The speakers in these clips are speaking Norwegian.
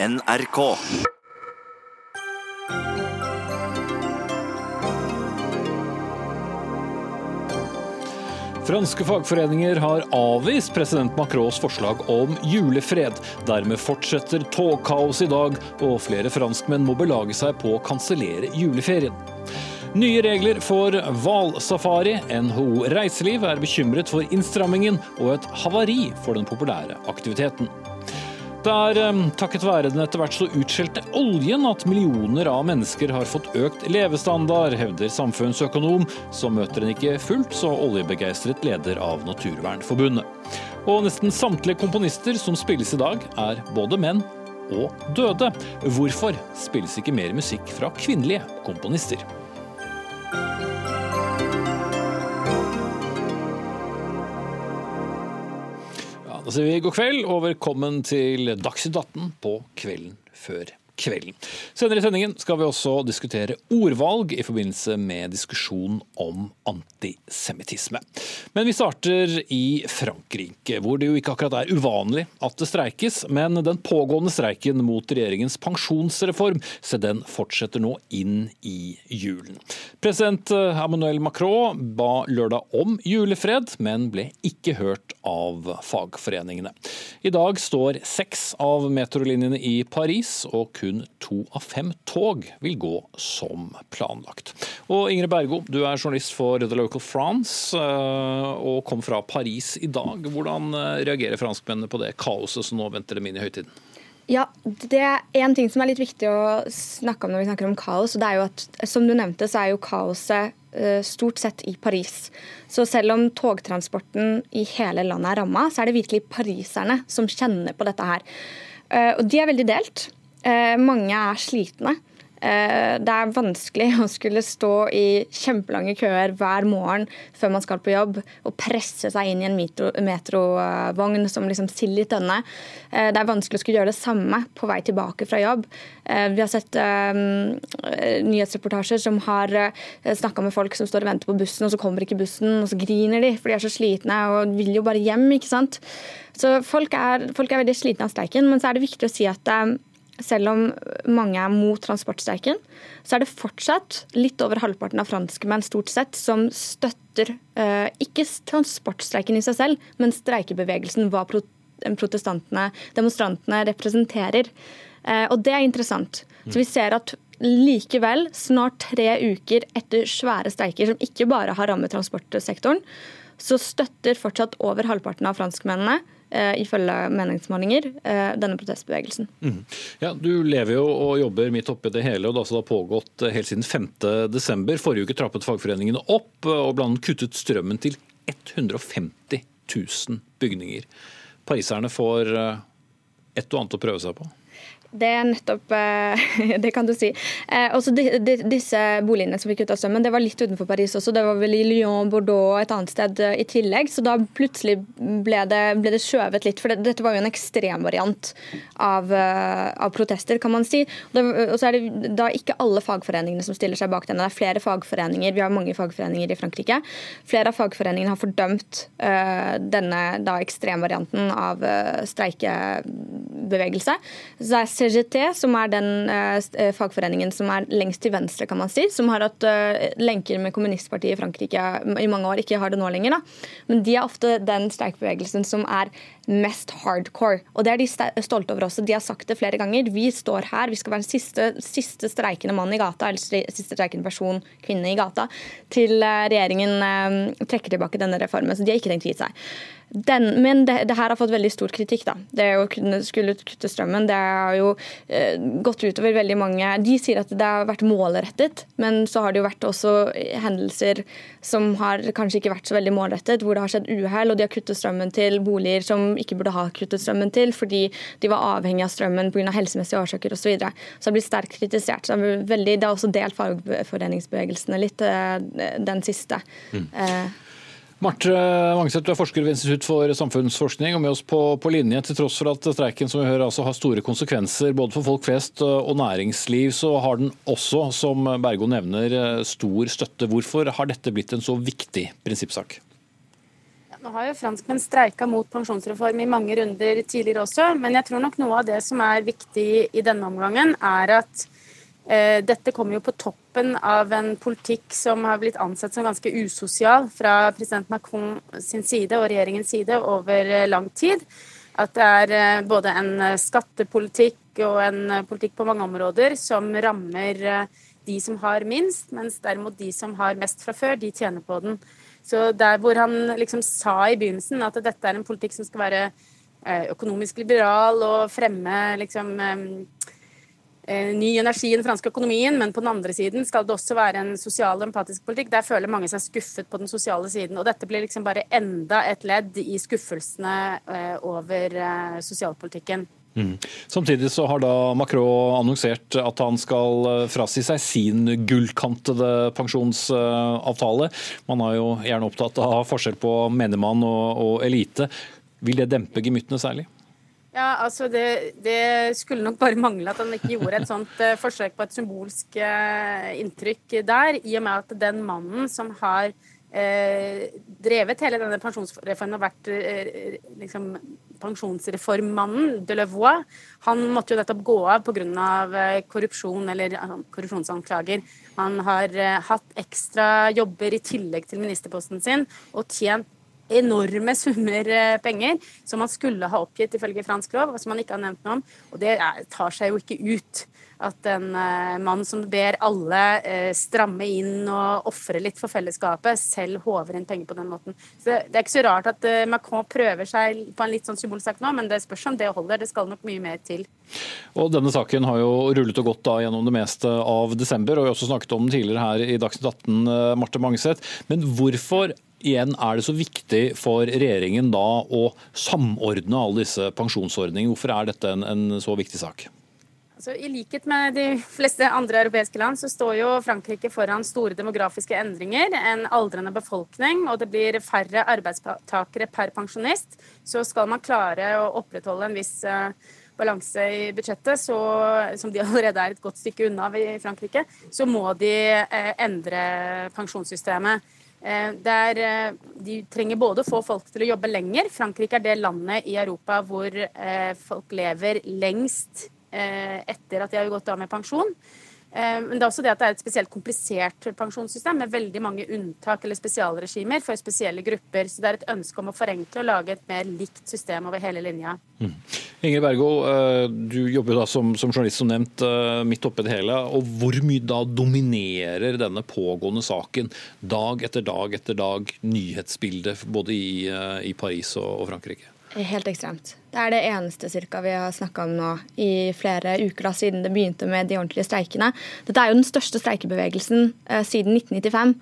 NRK. Franske fagforeninger har avvist president Macrons forslag om julefred. Dermed fortsetter togkaoset i dag, og flere franskmenn må belage seg på å kansellere juleferien. Nye regler for hvalsafari. NHO Reiseliv er bekymret for innstrammingen og et havari for den populære aktiviteten. Det er eh, takket være den etter hvert så utskjelte oljen at millioner av mennesker har fått økt levestandard, hevder samfunnsøkonom, som møter en ikke fullt så oljebegeistret leder av Naturvernforbundet. Og nesten samtlige komponister som spilles i dag, er både menn og døde. Hvorfor spilles ikke mer musikk fra kvinnelige komponister? Da sier vi god kveld og velkommen til Dagsnytt 18 på kvelden før kvelden. Senere i sendingen skal vi også diskutere ordvalg i forbindelse med diskusjon om antisemittisme. Men vi starter i Frankrike, hvor det jo ikke akkurat er uvanlig at det streikes. Men den pågående streiken mot regjeringens pensjonsreform, så den fortsetter nå inn i julen. President Emmanuel Macron ba lørdag om julefred, men ble ikke hørt av fagforeningene. I dag står seks av metrolinjene i Paris, og kun to av fem tog vil gå som planlagt. Og Ingrid Bergo, du er journalist for The Local France eh, og kom fra Paris i dag. Hvordan eh, reagerer franskmennene på det kaoset som nå venter dem inn i høytiden? Ja, det er En ting som er litt viktig å snakke om når vi snakker om kaos, og det er jo at som du nevnte, så er jo kaoset eh, stort sett i Paris. Så selv om togtransporten i hele landet er ramma, så er det virkelig pariserne som kjenner på dette her. Og de er veldig delt. Mange er slitne. Det er vanskelig å skulle stå i kjempelange køer hver morgen før man skal på jobb, og presse seg inn i en metrovogn som liksom sild i tønne. Det er vanskelig å skulle gjøre det samme på vei tilbake fra jobb. Vi har sett um, nyhetsreportasjer som har snakka med folk som står og venter på bussen, og så kommer ikke bussen, og så griner de, for de er så slitne og vil jo bare hjem. ikke sant? Så folk er, folk er veldig slitne av streiken, men så er det viktig å si at selv om mange er mot transportstreiken, så er det fortsatt litt over halvparten av franskmenn stort sett som støtter eh, ikke transportstreiken i seg selv, men streikebevegelsen, hva protestantene, demonstrantene representerer. Eh, og det er interessant. Så vi ser at likevel, snart tre uker etter svære streiker som ikke bare har rammet transportsektoren, så støtter fortsatt over halvparten av franskmennene ifølge meningsmålinger, denne protestbevegelsen. Mm. Ja, Du lever jo og jobber midt oppi det hele, og det har pågått helt siden 5.12. Forrige uke trappet fagforeningene opp og blant kuttet strømmen til 150 000 bygninger. Pariserne får et og annet å prøve seg på? Det er nettopp Det kan du si. Også disse boligene som fikk kutta strømmen, det var litt utenfor Paris også. Det var vel i Lyon, Bordeaux og et annet sted i tillegg. Så da plutselig ble det, ble det skjøvet litt. For dette var jo en ekstremvariant av, av protester, kan man si. Og så er det da ikke alle fagforeningene som stiller seg bak denne. Det er flere fagforeninger, vi har mange fagforeninger i Frankrike. Flere av fagforeningene har fordømt denne da ekstremvarianten av streikebevegelse. Så det er CGT, som er den uh, fagforeningen som er lengst til venstre, kan man si. Som har hatt uh, lenker med kommunistpartiet i Frankrike i mange år. Ikke har det nå lenger, da. Men de er ofte den streikbevegelsen som er mest hardcore. Og det er de stolte over også. De har sagt det flere ganger. Vi står her, vi skal være den siste, siste streikende mann i gata, eller siste streikende person, kvinne i gata, til uh, regjeringen trekker tilbake denne reformen. Så de har ikke tenkt å gi seg. Den, men det, det, her har fått veldig stor kritikk. da. Det å kunne skulle kutte strømmen det har jo eh, gått utover veldig mange. De sier at det har vært målrettet, men så har det jo vært også hendelser som har kanskje ikke vært så veldig målrettet, hvor det har skjedd uhell, og de har kuttet strømmen til boliger som ikke burde ha kuttet strømmen til, fordi de var avhengig av strømmen pga. helsemessige årsaker osv. Så, videre. så det har blitt sterkt kritisert. Så det, veldig, det har også delt fagforeningsbevegelsene litt, eh, den siste. Mm. Eh, Marte Vangseth, du er forsker ved Institutt for samfunnsforskning og med oss på, på, linje. Til tross for at streiken som vi hører, altså har store konsekvenser både for folk flest og næringsliv, så har den også, som Bergo nevner, stor støtte. Hvorfor har dette blitt en så viktig prinsippsak? Nå har jo franskmenn streika mot pensjonsreform i mange runder tidligere også, men jeg tror nok noe av det som er viktig i denne omgangen, er at eh, dette kommer jo på toppen av en politikk som har blitt ansett som ganske usosial fra president Macron sin side og regjeringens side over eh, lang tid. At det er eh, både en skattepolitikk og en politikk på mange områder som rammer eh, de som har minst, mens derimot de som har mest fra før, de tjener på den. Så der hvor han liksom sa i begynnelsen at dette er en politikk som skal være eh, økonomisk liberal og fremme liksom eh, eh, ny energi i den franske økonomien, men på den andre siden skal det også være en sosial og empatisk politikk. Der føler mange seg skuffet på den sosiale siden. Og dette blir liksom bare enda et ledd i skuffelsene over sosialpolitikken. Samtidig så har da Macron annonsert at han skal eh, frasi seg sin gullkantede pensjonsavtale. Man er jo gjerne opptatt av forskjell på menigmann og, og elite. Vil det dempe gemyttene særlig? Ja, altså det, det, skulle nok bare mangle at han ikke gjorde et sånt uh, forsøk på et symbolsk uh, inntrykk der, i og med at den mannen som har drevet hele denne pensjonsreformen og vært liksom pensjonsreformmannen Delevoye, han måtte jo nettopp gå av pga. Eh, korrupsjon eller korrupsjonsanklager. Han har eh, hatt ekstra jobber i tillegg til ministerposten sin og tjent enorme summer eh, penger som han skulle ha oppgitt ifølge fransk lov, og som han ikke har nevnt noe om. Og det tar seg jo ikke ut at en eh, mann som ber alle eh, stramme inn og ofre litt for fellesskapet, selv håver inn penger på den måten. Så Det, det er ikke så rart at eh, Macron prøver seg på en litt sånn symbolsak nå, men det spørs om det holder. Det skal nok mye mer til. Og Denne saken har jo rullet og gått da gjennom det meste av desember, og vi har også snakket om den tidligere her i Dagsnytt 18, Marte Mangseth. Men hvorfor igjen er det så viktig for regjeringen da å samordne alle disse pensjonsordningene? Hvorfor er dette en, en så viktig sak? Altså, I likhet med de fleste andre europeiske land så står jo Frankrike foran store demografiske endringer. En aldrende befolkning, og det blir færre arbeidstakere per pensjonist. Så skal man klare å opprettholde en viss uh, balanse i budsjettet, så, som de allerede er et godt stykke unna i Frankrike, så må de eh, endre pensjonssystemet. Eh, der, de trenger både å få folk til å jobbe lenger. Frankrike er det landet i Europa hvor folk lever lengst Eh, etter at de har gått av med pensjon. Eh, men det er også det at det er et spesielt komplisert pensjonssystem med veldig mange unntak eller spesialregimer for spesielle grupper. Så det er et ønske om å forenkle og lage et mer likt system over hele linja. Mm. Ingrid Bergo, eh, du jobber da som, som, journalist som nevnt midt oppi det hele. og Hvor mye da dominerer denne pågående saken dag etter dag etter dag nyhetsbildet både i, i Paris og, og Frankrike? Helt ekstremt. Det er det eneste cirka, vi har snakka om nå i flere uker da, siden det begynte med de ordentlige streikene. Dette er jo den største streikebevegelsen eh, siden 1995.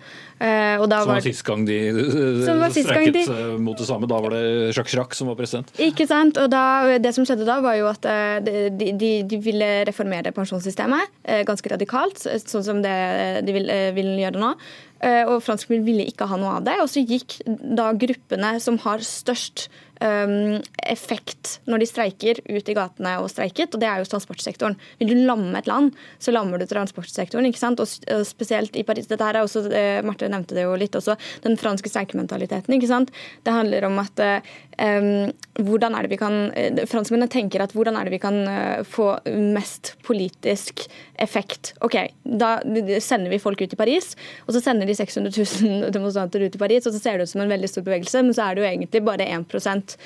Eh, da som var sist gang de uh, streiket de... Eh, mot det samme. Da var det Jacques Chirac som var president. Ikke sant. Og da, det som skjedde da, var jo at uh, de, de, de, ville reformere pensjonssystemet uh, ganske radikalt, sånn som det de vil, vil gjøre nå. Og franskmenn ville ikke ha noe av det. Og så gikk da gruppene som har størst effekt når de streiker, ut i gatene og streiket, og det er jo transportsektoren. Vil du lamme et land, så lammer du transportsektoren. ikke sant? Og spesielt i Paris. Dette her er også, eh, Marte nevnte det jo litt også, den franske streikementaliteten. ikke sant? Det handler om at um, hvordan er det vi kan uh, Franskmennene tenker at hvordan er det vi kan få mest politisk effekt. OK, da sender vi folk ut i Paris, og så sender de 600 000 demonstranter ut i Paris, og så ser det ut som en veldig stor bevegelse, men så er det jo egentlig bare 1%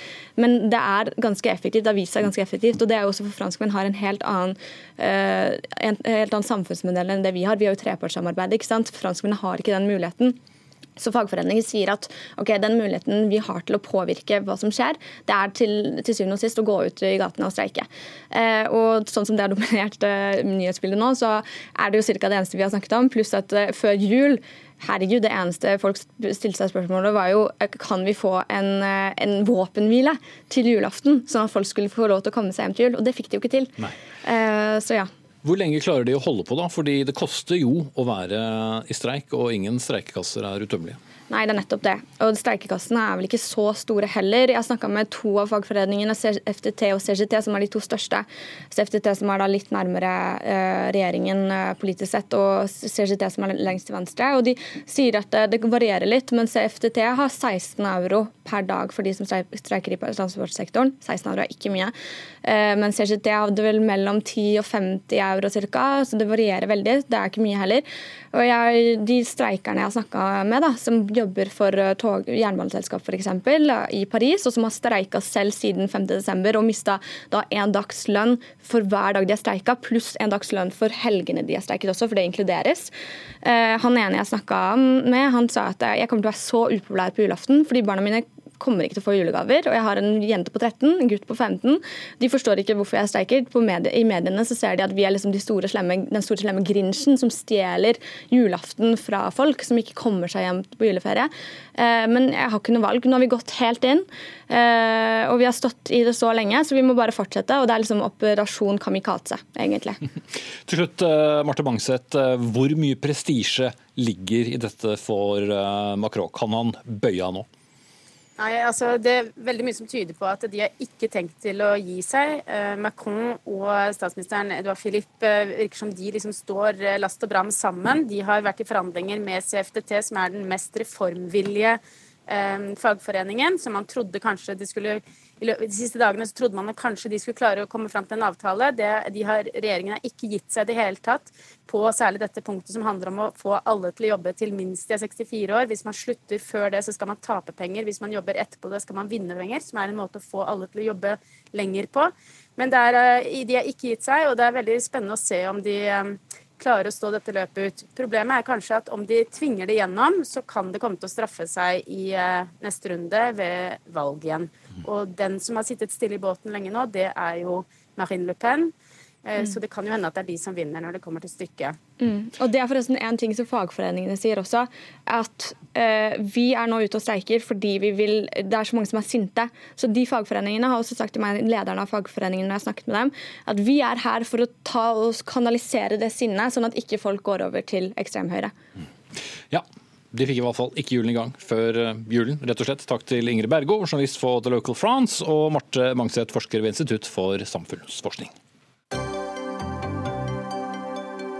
men det er ganske effektivt. Det har vist seg ganske effektivt. Og det er også for franskmenn har en helt annen, uh, en helt annen samfunnsmodell enn det vi har. Vi har jo trepartssamarbeid. ikke sant? Franskmennene har ikke den muligheten. Så fagforeninger sier at ok, den muligheten vi har til å påvirke hva som skjer, det er til, til syvende og sist å gå ut i gatene og streike. Eh, og sånn som det har dominert eh, nyhetsbildet nå, så er det jo ca. det eneste vi har snakket om. Pluss at eh, før jul Herregud, det eneste folk stilte seg spørsmålet, var jo kan vi få en, eh, en våpenhvile til julaften, sånn at folk skulle få lov til å komme seg hjem til jul. Og det fikk de jo ikke til. Uh, så ja. Hvor lenge klarer de å holde på, da? Fordi det koster jo å være i streik, og ingen streikekasser er utømmelige. Nei, det er nettopp det. Og streikekassene er vel ikke så store heller. Jeg har snakka med to av fagforeningene, FTT og CGT, som er de to største. CFTT som er da litt nærmere uh, regjeringen uh, politisk sett, og CGT som er lengst til venstre. Og de sier at uh, det varierer litt, men CFTT har 16 euro per dag for de som streiker i transportsektoren. 16 euro er ikke mye. Men CGT hadde vel mellom 10 og 50 euro ca., så det varierer veldig. Det er ikke mye heller. Og jeg, de streikerne jeg har snakka med, da, som jobber for eh, tog, jernbaneselskap f.eks. i Paris, og som har streika selv siden 5.12. og mista en dags lønn for hver dag de har streika, pluss en dags lønn for helgene de har streiket også, for det inkluderes. Eh, han ene jeg snakka med, han sa at jeg kommer til å være så upopulær på julaften fordi barna mine kommer ikke til å få julegaver. Og jeg har en jente på 13, en gutt på 15. De forstår ikke hvorfor jeg streiker. Medie, I mediene så ser de at vi er liksom de store slemme, den store slemme grinchen som stjeler julaften fra folk som ikke kommer seg hjem på juleferie. Eh, men jeg har ikke noe valg. Nå har vi gått helt inn. Eh, og vi har stått i det så lenge, så vi må bare fortsette. Og det er liksom operasjon kamikaze, egentlig. Til slutt, eh, Marte Bangseth. Hvor mye prestisje ligger i dette for Macron? Kan han bøye av nå? Nei, altså Det er veldig mye som tyder på at de har ikke tenkt til å gi seg. Eh, Macron og statsministeren Edouard Philippe eh, virker som de liksom står eh, last og bram sammen. De har vært i forhandlinger med CFDT, som er den mest reformvillige fagforeningen, som man trodde kanskje de skulle de siste dagene så trodde man at kanskje de skulle klare å komme fram til en avtale. Det, de har, regjeringen har ikke gitt seg i det hele tatt på særlig dette punktet som handler om å få alle til å jobbe til minst de er 64 år. Hvis man slutter før det, så skal man tape penger. Hvis man jobber etterpå det, skal man vinne penger. Som er en måte å få alle til å jobbe lenger på. Men er, eh, de har ikke gitt seg, og det er veldig spennende å se om de klarer å stå dette løpet ut. Problemet er kanskje at om de tvinger det gjennom, så kan det komme til å straffe seg i eh, neste runde ved valg igjen. Og den som har sittet stille i båten lenge nå, det er jo Marine Le Pen. Eh, mm. Så det kan jo hende at det er de som vinner når det kommer til stykket. Mm. Og Det er forresten en ting som fagforeningene sier også. At uh, vi er nå ute og streiker fordi vi vil, det er så mange som er sinte. Så de fagforeningene har også sagt til meg, lederne av fagforeningen når jeg har snakket med dem, at vi er her for å ta og kanalisere det sinnet, sånn at ikke folk går over til ekstremhøyre. Mm. Ja, de fikk i hvert fall ikke julen i gang før eh, julen, rett og slett. Takk til Ingrid Bergo, journalist for The Local France, og Marte Mangset, forsker ved Institutt for samfunnsforskning.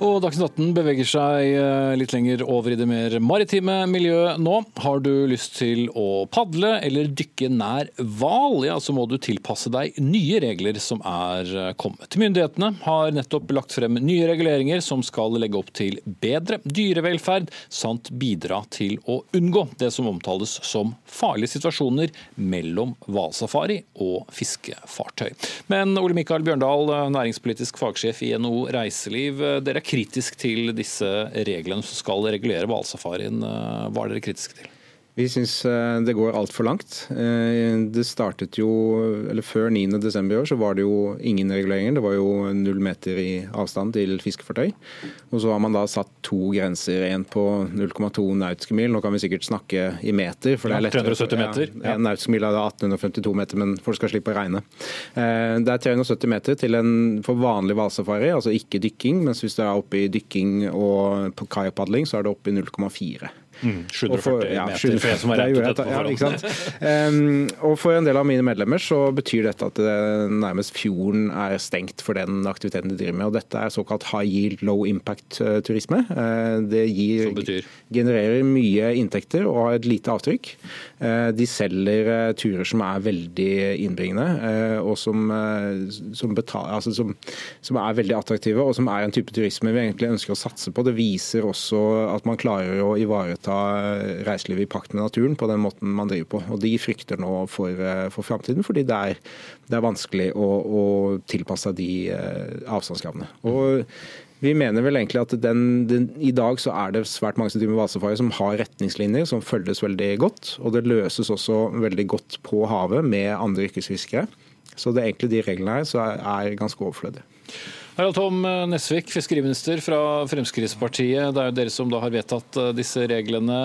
Og Dagsnytt 18 beveger seg eh, litt lenger over i det mer maritime miljøet nå. Har du lyst til å padle eller dykke nær hval, ja, så må du tilpasse deg nye regler som er eh, kommet. Myndighetene har nettopp lagt frem nye reguleringer som skal legge opp til bedre dyrevelferd, samt bidra til å unngå det som omtales som farlige situasjoner mellom hvalsafari og fiskefartøy. Men Ole Mikael Bjørndal, næringspolitisk fagsjef i NHO Reiseliv. dere er kritisk til disse reglene som skal regulere hvalsafarien. Eh, hva er dere kritiske til? Vi syns eh, det går altfor langt. Eh, det startet jo, eller Før 9.12. i år så var det jo ingen reguleringer. Det var jo null meter i avstand til fiskefartøy. Og så har man da satt to grenser, en på 0,2 nautiske mil. Nå kan vi sikkert snakke i meter. for det er lettere. 370 meter? Ja, en nautisk mil er 1852 meter, men folk skal slippe å regne. Eh, det er 370 meter til en for vanlig hvalsafari, altså ikke dykking. Mens hvis det er oppe i dykking og kajapadling, så er det oppe i 0,4. Mm, 740 ja, meter, for som har regnet ut dette på forhånd. Ja, og for en del av mine medlemmer så betyr dette at det nærmest fjorden er stengt for den aktiviteten de driver med. og Dette er såkalt high yield, low impact-turisme. Uh, det gir, genererer mye inntekter og har et lite avtrykk. Uh, de selger uh, turer som er veldig innbringende, og som, som, betaler, altså som, som, er veldig attraktive, og som er en type turisme vi egentlig ønsker å satse på. Det viser også at man klarer å ivareta ta reiselivet i pakt med naturen på den måten man driver på. Og De frykter nå for, eh, for framtiden, fordi det er, det er vanskelig å, å, tilpasse de eh, avstandskravene. Og vi mener vel egentlig at den, den, I dag så er det svært mange som driver med vasefare som har retningslinjer som følges veldig godt. Og det løses også veldig godt på havet med andre yrkesfiskere. Så det er egentlig de reglene her så er, ganske overflødige. Harald Tom Nesvik, fiskeriminister fra Fremskrittspartiet. Det er jo dere som da har vedtatt eh, disse reglene.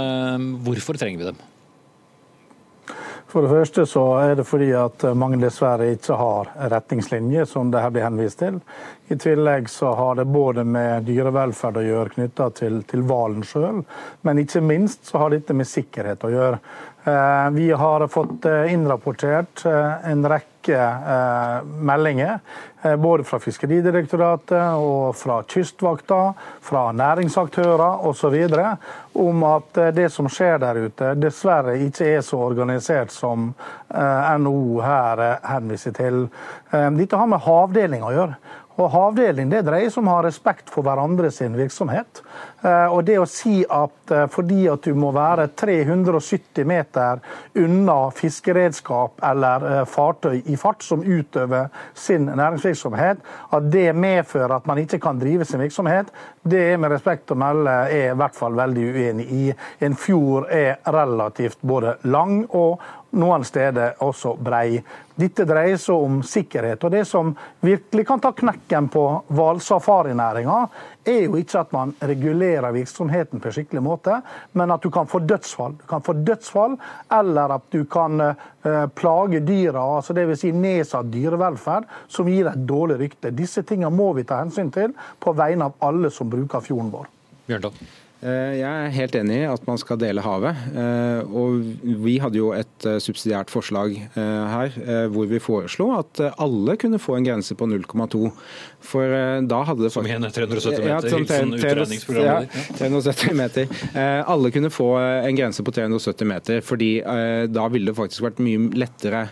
Hvorfor trenger vi dem? For det første så er det fordi at mange dessverre ikke har retningslinjer, som det her blir henvist til. I tillegg så har det både med dyrevelferd å gjøre knytta til, til hvalen sjøl, men ikke minst så har dette med sikkerhet å gjøre. Eh, vi har fått eh, innrapportert eh, en rekke meldinger, både fra Fiskeridirektoratet og fra Kystvakta, fra næringsaktører osv., om at det som skjer der ute, dessverre ikke er så organisert som NHO her henviser til. Dette har med havdeling å gjøre. Og Havdeling det dreier seg om å ha respekt for hverandre sin virksomhet. Eh, og det å si at eh, fordi at du må være 370 meter unna fiskeredskap eller eh, fartøy i fart som utøver sin næringsvirksomhet, at det medfører at man ikke kan drive sin virksomhet, det er med respekt å melde er i hvert fall veldig uenig i. En fjord er relativt både lang og noen steder også brei. Dette dreier seg om sikkerhet. og Det som virkelig kan ta knekken på hvalsafarinæringa, er jo ikke at man regulerer virksomheten på en skikkelig måte, men at du kan få dødsfall. Du kan få dødsfall, eller at du kan uh, plage dyra, altså dvs. Si nedsatt dyrevelferd, som gir et dårlig rykte. Disse tingene må vi ta hensyn til på vegne av alle som bruker fjorden vår. Bjørndal. Eh, jeg er helt enig i at man skal dele havet. Eh, og Vi hadde jo et eh, subsidiært forslag her hvor vi foreslo at alle kunne få en grense på 0,2. For da hadde det Som igjen er 370 meter? Ja, som 300, ja, 370 meter. Alle kunne få en grense på 370 meter, fordi da ville det faktisk vært mye lettere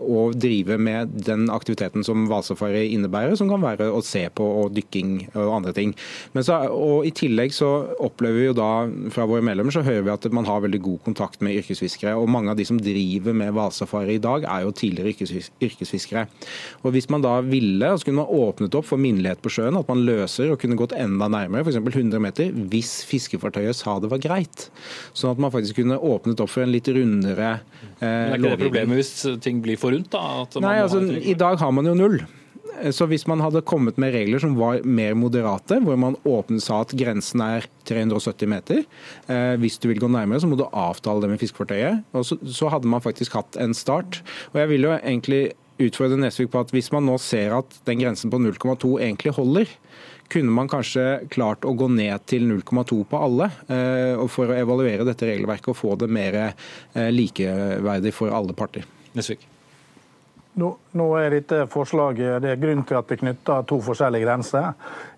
å drive med den aktiviteten som hvalsafari innebærer, som kan være å se på og dykking og andre ting. Men så, og I tillegg så opplever vi jo da fra våre medlemmer så hører vi at man har veldig god kontakt med yrkesfiskere. og Mange av de som driver med hvalsafari i dag, er jo tidligere yrkesfiskere. Og Hvis man da ville, så kunne man åpnet opp for minnelighet på sjøen, at man løser og kunne gått enda nærmere, f.eks. 100 meter, hvis fiskefartøyet sa det var greit. Sånn at man faktisk kunne åpnet opp for en litt rundere eh, Men er ikke det problemet hvis ting blir for rundt? da? Nei, altså, I dag har man jo null. Så hvis man hadde kommet med regler som var mer moderate, hvor man åpnet sa at grensen er 370 meter, eh, hvis du vil gå nærmere, så må du avtale det med fiskefartøyet. Og så, så hadde man faktisk hatt en start. Og jeg vil jo egentlig utfordre Nesvik på at hvis man nå ser at den grensen på 0,2 egentlig holder, kunne man kanskje klart å gå ned til 0,2 på alle, eh, for å evaluere dette regelverket og få det mer eh, likeverdig for alle parter. Nesvik. Nå, nå, er dette forslaget, det er Grunnen til at det knytter to forskjellige grenser,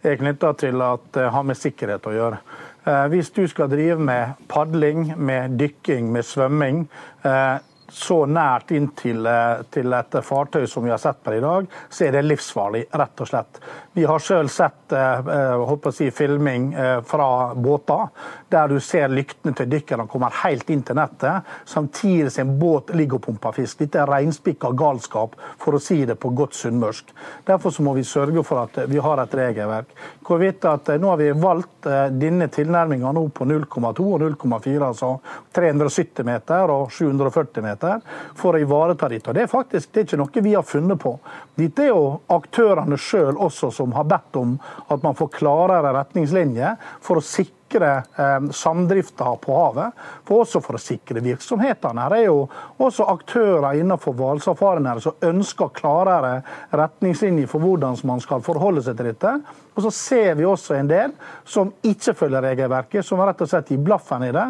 er knytta til at det har med sikkerhet å gjøre. Eh, hvis du skal drive med padling, med dykking, med svømming, eh, så nært inntil eh, til et fartøy som vi har sett på i dag, så er det livsfarlig, rett og slett. Vi har selv sett eh, si, filming eh, fra båter der du ser lyktene til dykkerne kommer helt inn til nettet, samtidig som en båt ligger og pumper fisk. Dette er reinspikka galskap, for å si det på godt sunnmørsk. Derfor må vi sørge for at vi har et regelverk. Hvorvidt at Nå har vi valgt denne tilnærminga på 0,2 og 0,4, altså 370 meter og 740 meter muligheter for å ivareta dette. Og Det er faktisk det er ikke noe vi har funnet på. Dette er jo aktørene sjøl også som har bedt om at man får klarere retningslinjer for å sikre sikre eh, samdrifta på havet, for også for å sikre virksomhetene. Her er jo også aktører innenfor hvalsafarien som ønsker klarere retningslinjer for hvordan man skal forholde seg til dette. Og så ser vi også en del som ikke følger regelverket, som rett og slett gir blaffen i det.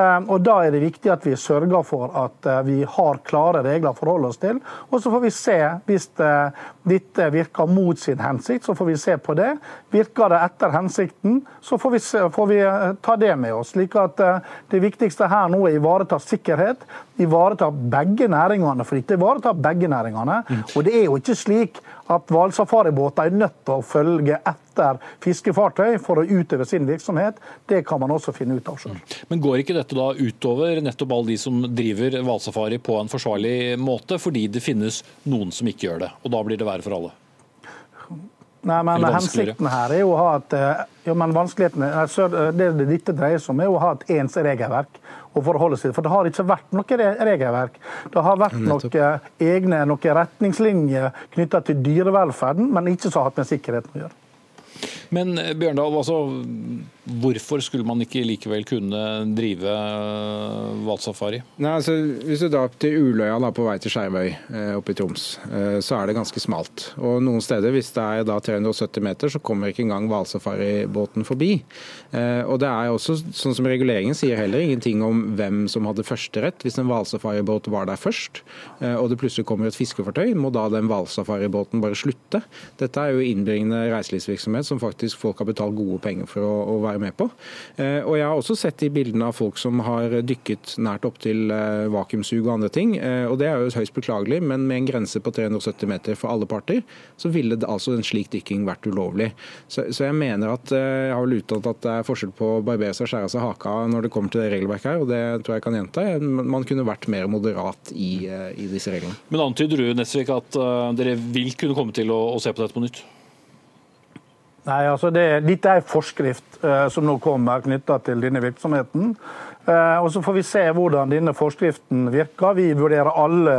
Eh, og Da er det viktig at vi sørger for at eh, vi har klare regler å forholde oss til. Og så får vi se, hvis dette virker mot sin hensikt, så får vi se på det. Virker det etter hensikten, så får vi, se, får vi Eh, ta det med oss. slik at eh, Det viktigste her nå er å ivareta sikkerhet, ivareta begge næringene. For ikke ivareta begge næringene. Mm. Og det er jo ikke slik at hvalsafaribåter er nødt til å følge etter fiskefartøy for å utøve sin virksomhet. Det kan man også finne ut av selv. Men går ikke dette da utover nettopp alle de som driver hvalsafari på en forsvarlig måte, fordi det finnes noen som ikke gjør det, og da blir det verre for alle? Nei, men Hensikten her er jo å ha et eh, ja, men vanskeligheten, altså, Det dette dreier seg om, er å ha et ens regelverk å forholde seg til. For det har ikke vært noe regelverk. Det har vært noen egne noen retningslinjer knytta til dyrevelferden, men ikke som har hatt med sikkerheten å gjøre. Men eh, Bjørndal, altså, Hvorfor skulle man ikke likevel kunne drive hvalsafari? Altså, Hvis du drar til Uløya da, på vei til Skjervøy oppe i Troms, så er det ganske smalt. Og Noen steder, hvis det er da 370 meter, så kommer ikke engang hvalsafaribåten forbi. Og det er også, sånn som Reguleringen sier heller ingenting om hvem som hadde førsterett. Hvis en hvalsafaribåt var der først, og det plutselig kommer et fiskefartøy, må da den hvalsafaribåten bare slutte. Dette er jo innbringende reiselivsvirksomhet som faktisk folk har betalt gode penger for å, å være med på. Eh, og Jeg har også sett de bildene av folk som har dykket nært opptil eh, vakuumsug og andre ting. Eh, og Det er jo høyst beklagelig, men med en grense på 370 meter for alle parter, så ville det, altså en slik dykking vært ulovlig. Så, så jeg mener at jeg har vel uttalt at det er forskjell på å barbere seg og skjære seg haka når det kommer til det regelverket her, og det tror jeg kan gjenta. Man kunne vært mer moderat i, i disse reglene. Men antyder du Nesvik, at dere vil kunne komme til å, å se på dette på nytt? Nei, altså det, Dette er forskrift eh, som nå kommer knytta til denne virksomheten. Uh, og Så får vi se hvordan denne forskriften virker. Vi vurderer alle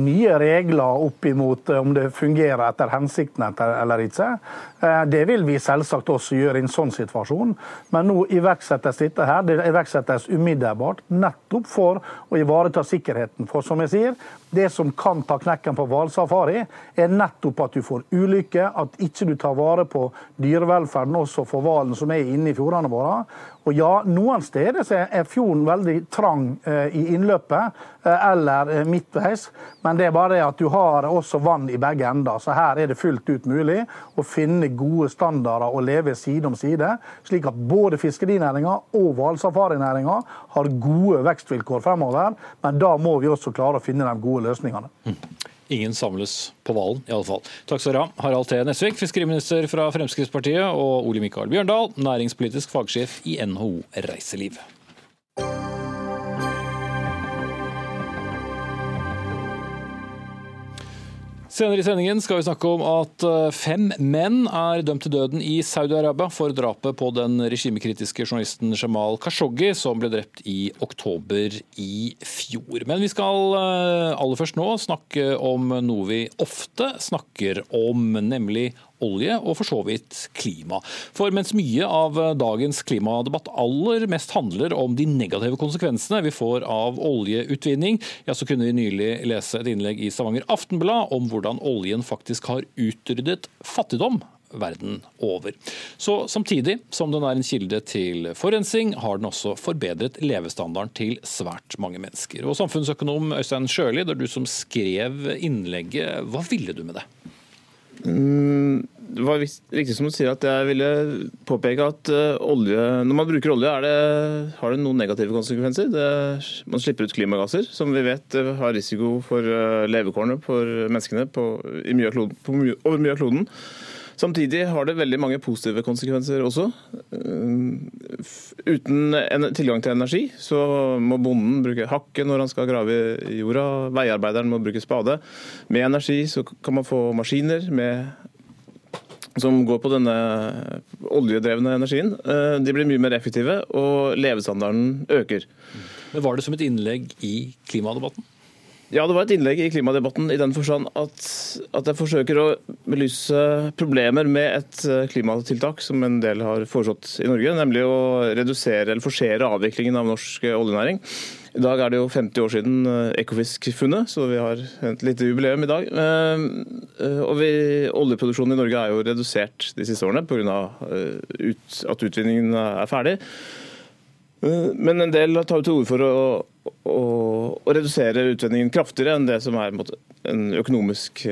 nye regler opp imot uh, om det fungerer etter hensikten eller ikke. Det vil vi selvsagt også gjøre i en sånn situasjon. Men nå iverksettes dette her. Det iverksettes umiddelbart, nettopp for å ivareta sikkerheten. For som jeg sier, det som kan ta knekken på hvalsafari, er nettopp at du får ulykker, at ikke du tar vare på dyrevelferden også for hvalen som er inne i fjordene våre. Og ja, Noen steder er fjorden veldig trang eh, i innløpet eh, eller eh, midtveis, men det er bare det at du har også vann i begge ender. Så her er det fullt ut mulig å finne gode standarder og leve side om side, slik at både fiskerinæringa og hvalsafarinæringa har gode vekstvilkår fremover. Men da må vi også klare å finne de gode løsningene. Ingen samles på hvalen, i alle fall. Takk skal dere ha. Harald T. Nesvik, fiskeriminister fra Fremskrittspartiet, og Ole Mikael Bjørndal, næringspolitisk fagsjef i NHO Reiseliv. Senere i sendingen skal vi snakke om at eh, fem menn er dømt til døden i Saudi-Arabia for drapet på den regimekritiske journalisten Jamal Khashoggi, som ble drept i oktober i fjor. Men vi skal eh, aller først nå snakke om noe vi ofte snakker om, nemlig olje og for så vidt klima. For mens mye av dagens klimadebatt aller mest handler om de negative konsekvensene vi får av oljeutvinning, ja, så kunne vi nylig lese et innlegg i Stavanger Aftenblad om hvordan oljen faktisk har utryddet fattigdom verden over. Så Samtidig som den er en kilde til forurensning, har den også forbedret levestandarden til svært mange mennesker. Og Samfunnsøkonom Øystein Sjøli, det er du som skrev innlegget. Hva ville du med det? Mm, det var riktig som du sier at jeg ville påpeke at uh, olje, når man bruker olje, det, har det noen negative konsekvenser. Det, man slipper ut klimagasser, som vi vet uh, har risiko for uh, levekårene for menneskene på, mye kloden, på mye, over mye av kloden. Samtidig har det veldig mange positive konsekvenser også. Uten tilgang til energi så må bonden bruke hakke når han skal grave i jorda. Veiarbeideren må bruke spade. Med energi så kan man få maskiner med som går på denne oljedrevne energien, eh, de blir mye mer effektive, og levestandarden øker. Men Var det som et innlegg i klimadebatten? Ja, det var et innlegg i klimadebatten i den forstand at, at jeg forsøker å belyse problemer med et eh, klimatiltak som en del har foreslått i Norge, nemlig å redusere eller forsere avviklingen av norsk oljenæring. I dag er det jo 50 år siden eh, Ekofisk-funnet, så vi har et lite jubileum i dag. Eh, eh, og vi, Oljeproduksjonen i Norge er jo redusert de siste årene pga. Ut, at utvinningen er ferdig. Men en del tar til orde for å, å, å, redusere utvendingen kraftigere enn det som er en økonomisk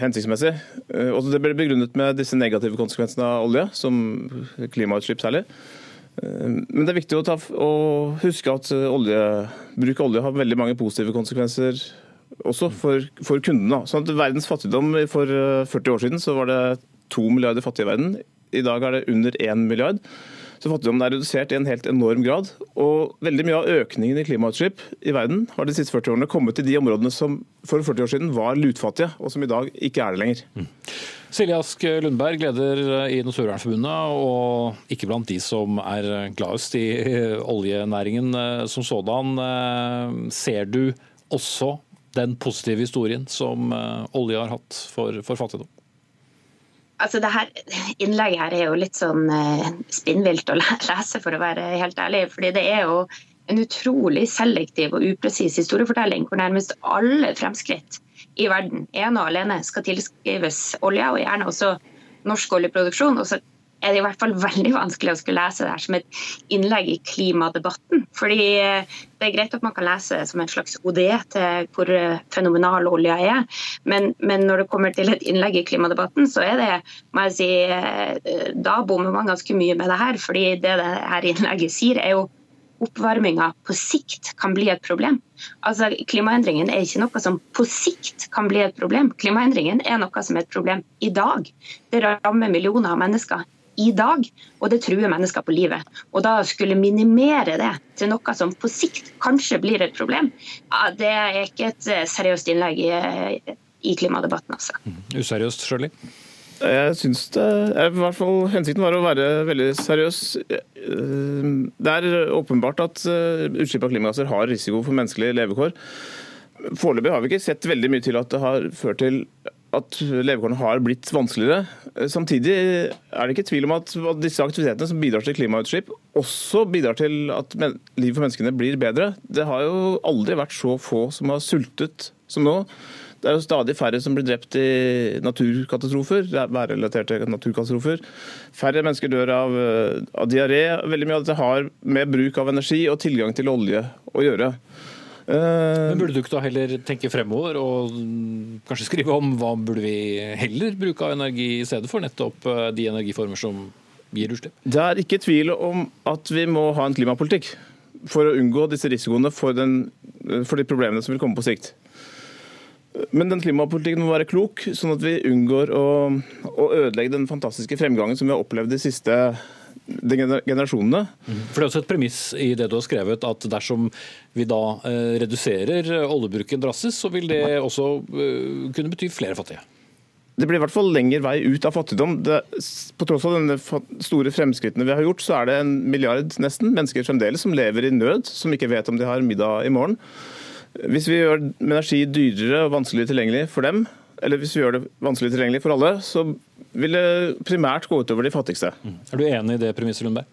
hensiktsmessig. Og Det ble begrunnet med disse negative konsekvensene av olje, som klimautslipp særlig. Eh, men det er viktig å, ta, å huske at eh, olje, bruk av olje har veldig mange positive konsekvenser også for, for kundene. Sånn at verdens fattigdom For 40 eh, år siden så var det to milliarder fattige i verden. I dag er det under én milliard. Så fattigdommen er redusert i en helt enorm grad. Og veldig mye av økningen i klimautslipp i verden har de siste 40 årene kommet til de områdene som for 40 år siden var lutfattige, og som i dag ikke er det lenger. Mm. Silje Ask Lundberg, leder i Naturvernforbundet, og ikke blant de som er gladest i oljenæringen eh, som sådan. Eh, ser du også den positive historien som eh, olje har hatt for, for fattigdom? Altså, det her Innlegget her er jo litt sånn eh, spinnvilt å lese, for å være helt ærlig. fordi det er jo en utrolig selektiv og upresis historiefortelling hvor nærmest alle fremskritt i verden ene og alene skal tilskrives olja, og gjerne også norsk oljeproduksjon. Og så er det i hvert fall veldig vanskelig å skulle lese det her som et innlegg i klimadebatten. Fordi eh, det er greit at man kan lese det som en slags OD til hvor eh, fenomenal olja er, men, men, når det kommer til et innlegg i klimadebatten, så er det, må jeg si, eh, da bommer man ganske mye med det her. fordi det det her innlegget sier, er jo oppvarminga på sikt kan bli et problem. Altså, Klimaendringen er ikke noe som på sikt kan bli et problem. Klimaendringen er noe som er et problem i dag. Det rammer millioner av mennesker i dag, og det truer mennesker på livet. Og da skulle minimere det til noe som på sikt kanskje blir et problem, det er ikke et eh, seriøst innlegg i, i klimadebatten. Altså. Mm. Useriøst, Sjøli? Jeg synes det, i hvert fall Hensikten var å være veldig seriøs. Det er åpenbart at eh, utslipp av klimagasser har risiko for menneskelige levekår. Foreløpig har vi ikke sett veldig mye til at det har ført til at levekårene har blitt vanskeligere. Samtidig er det ikke tvil om at disse aktivitetene som bidrar til klimautslipp, også bidrar til at livet for menneskene blir bedre. Det har jo aldri vært så få som har sultet som nå. Det er jo stadig færre som blir drept i naturkatastrofer, værrelaterte naturkatastrofer. Færre mennesker dør av, av diaré. Veldig mye av dette har med bruk av energi og tilgang til olje å gjøre. Eh, Men Burde du ikke da heller tenke fremover og kanskje skrive om hva burde vi heller bruke av energi i stedet for nettopp eh, de energiformer som gir utslipp? Det er ikke tvil om at vi må ha en klimapolitikk for å unngå disse risikoene for, den, for de problemene som vil komme på sikt. Men den klimapolitikken må være klok, sånn at vi unngår å, å ødelegge den fantastiske fremgangen som vi har opplevd de siste de generasjonene. For Det er også et premiss i det du har skrevet, at dersom vi da eh, reduserer oljebruken drastisk, så vil det også eh, kunne bety flere fattige. Det blir i hvert fall lengre vei ut av fattigdom. Det, på tross av denne store fremskrittene vi har gjort, så er det en milliard nesten mennesker fremdeles som lever i nød, som ikke vet om de har middag i morgen. Hvis vi gjør energi dyrere og vanskeligere tilgjengelig for dem, eller hvis vi gjør det vanskelig tilgjengelig for alle, så vil det primært gå utover de fattigste. Mm. Er du enig i det premisset, Lundberg?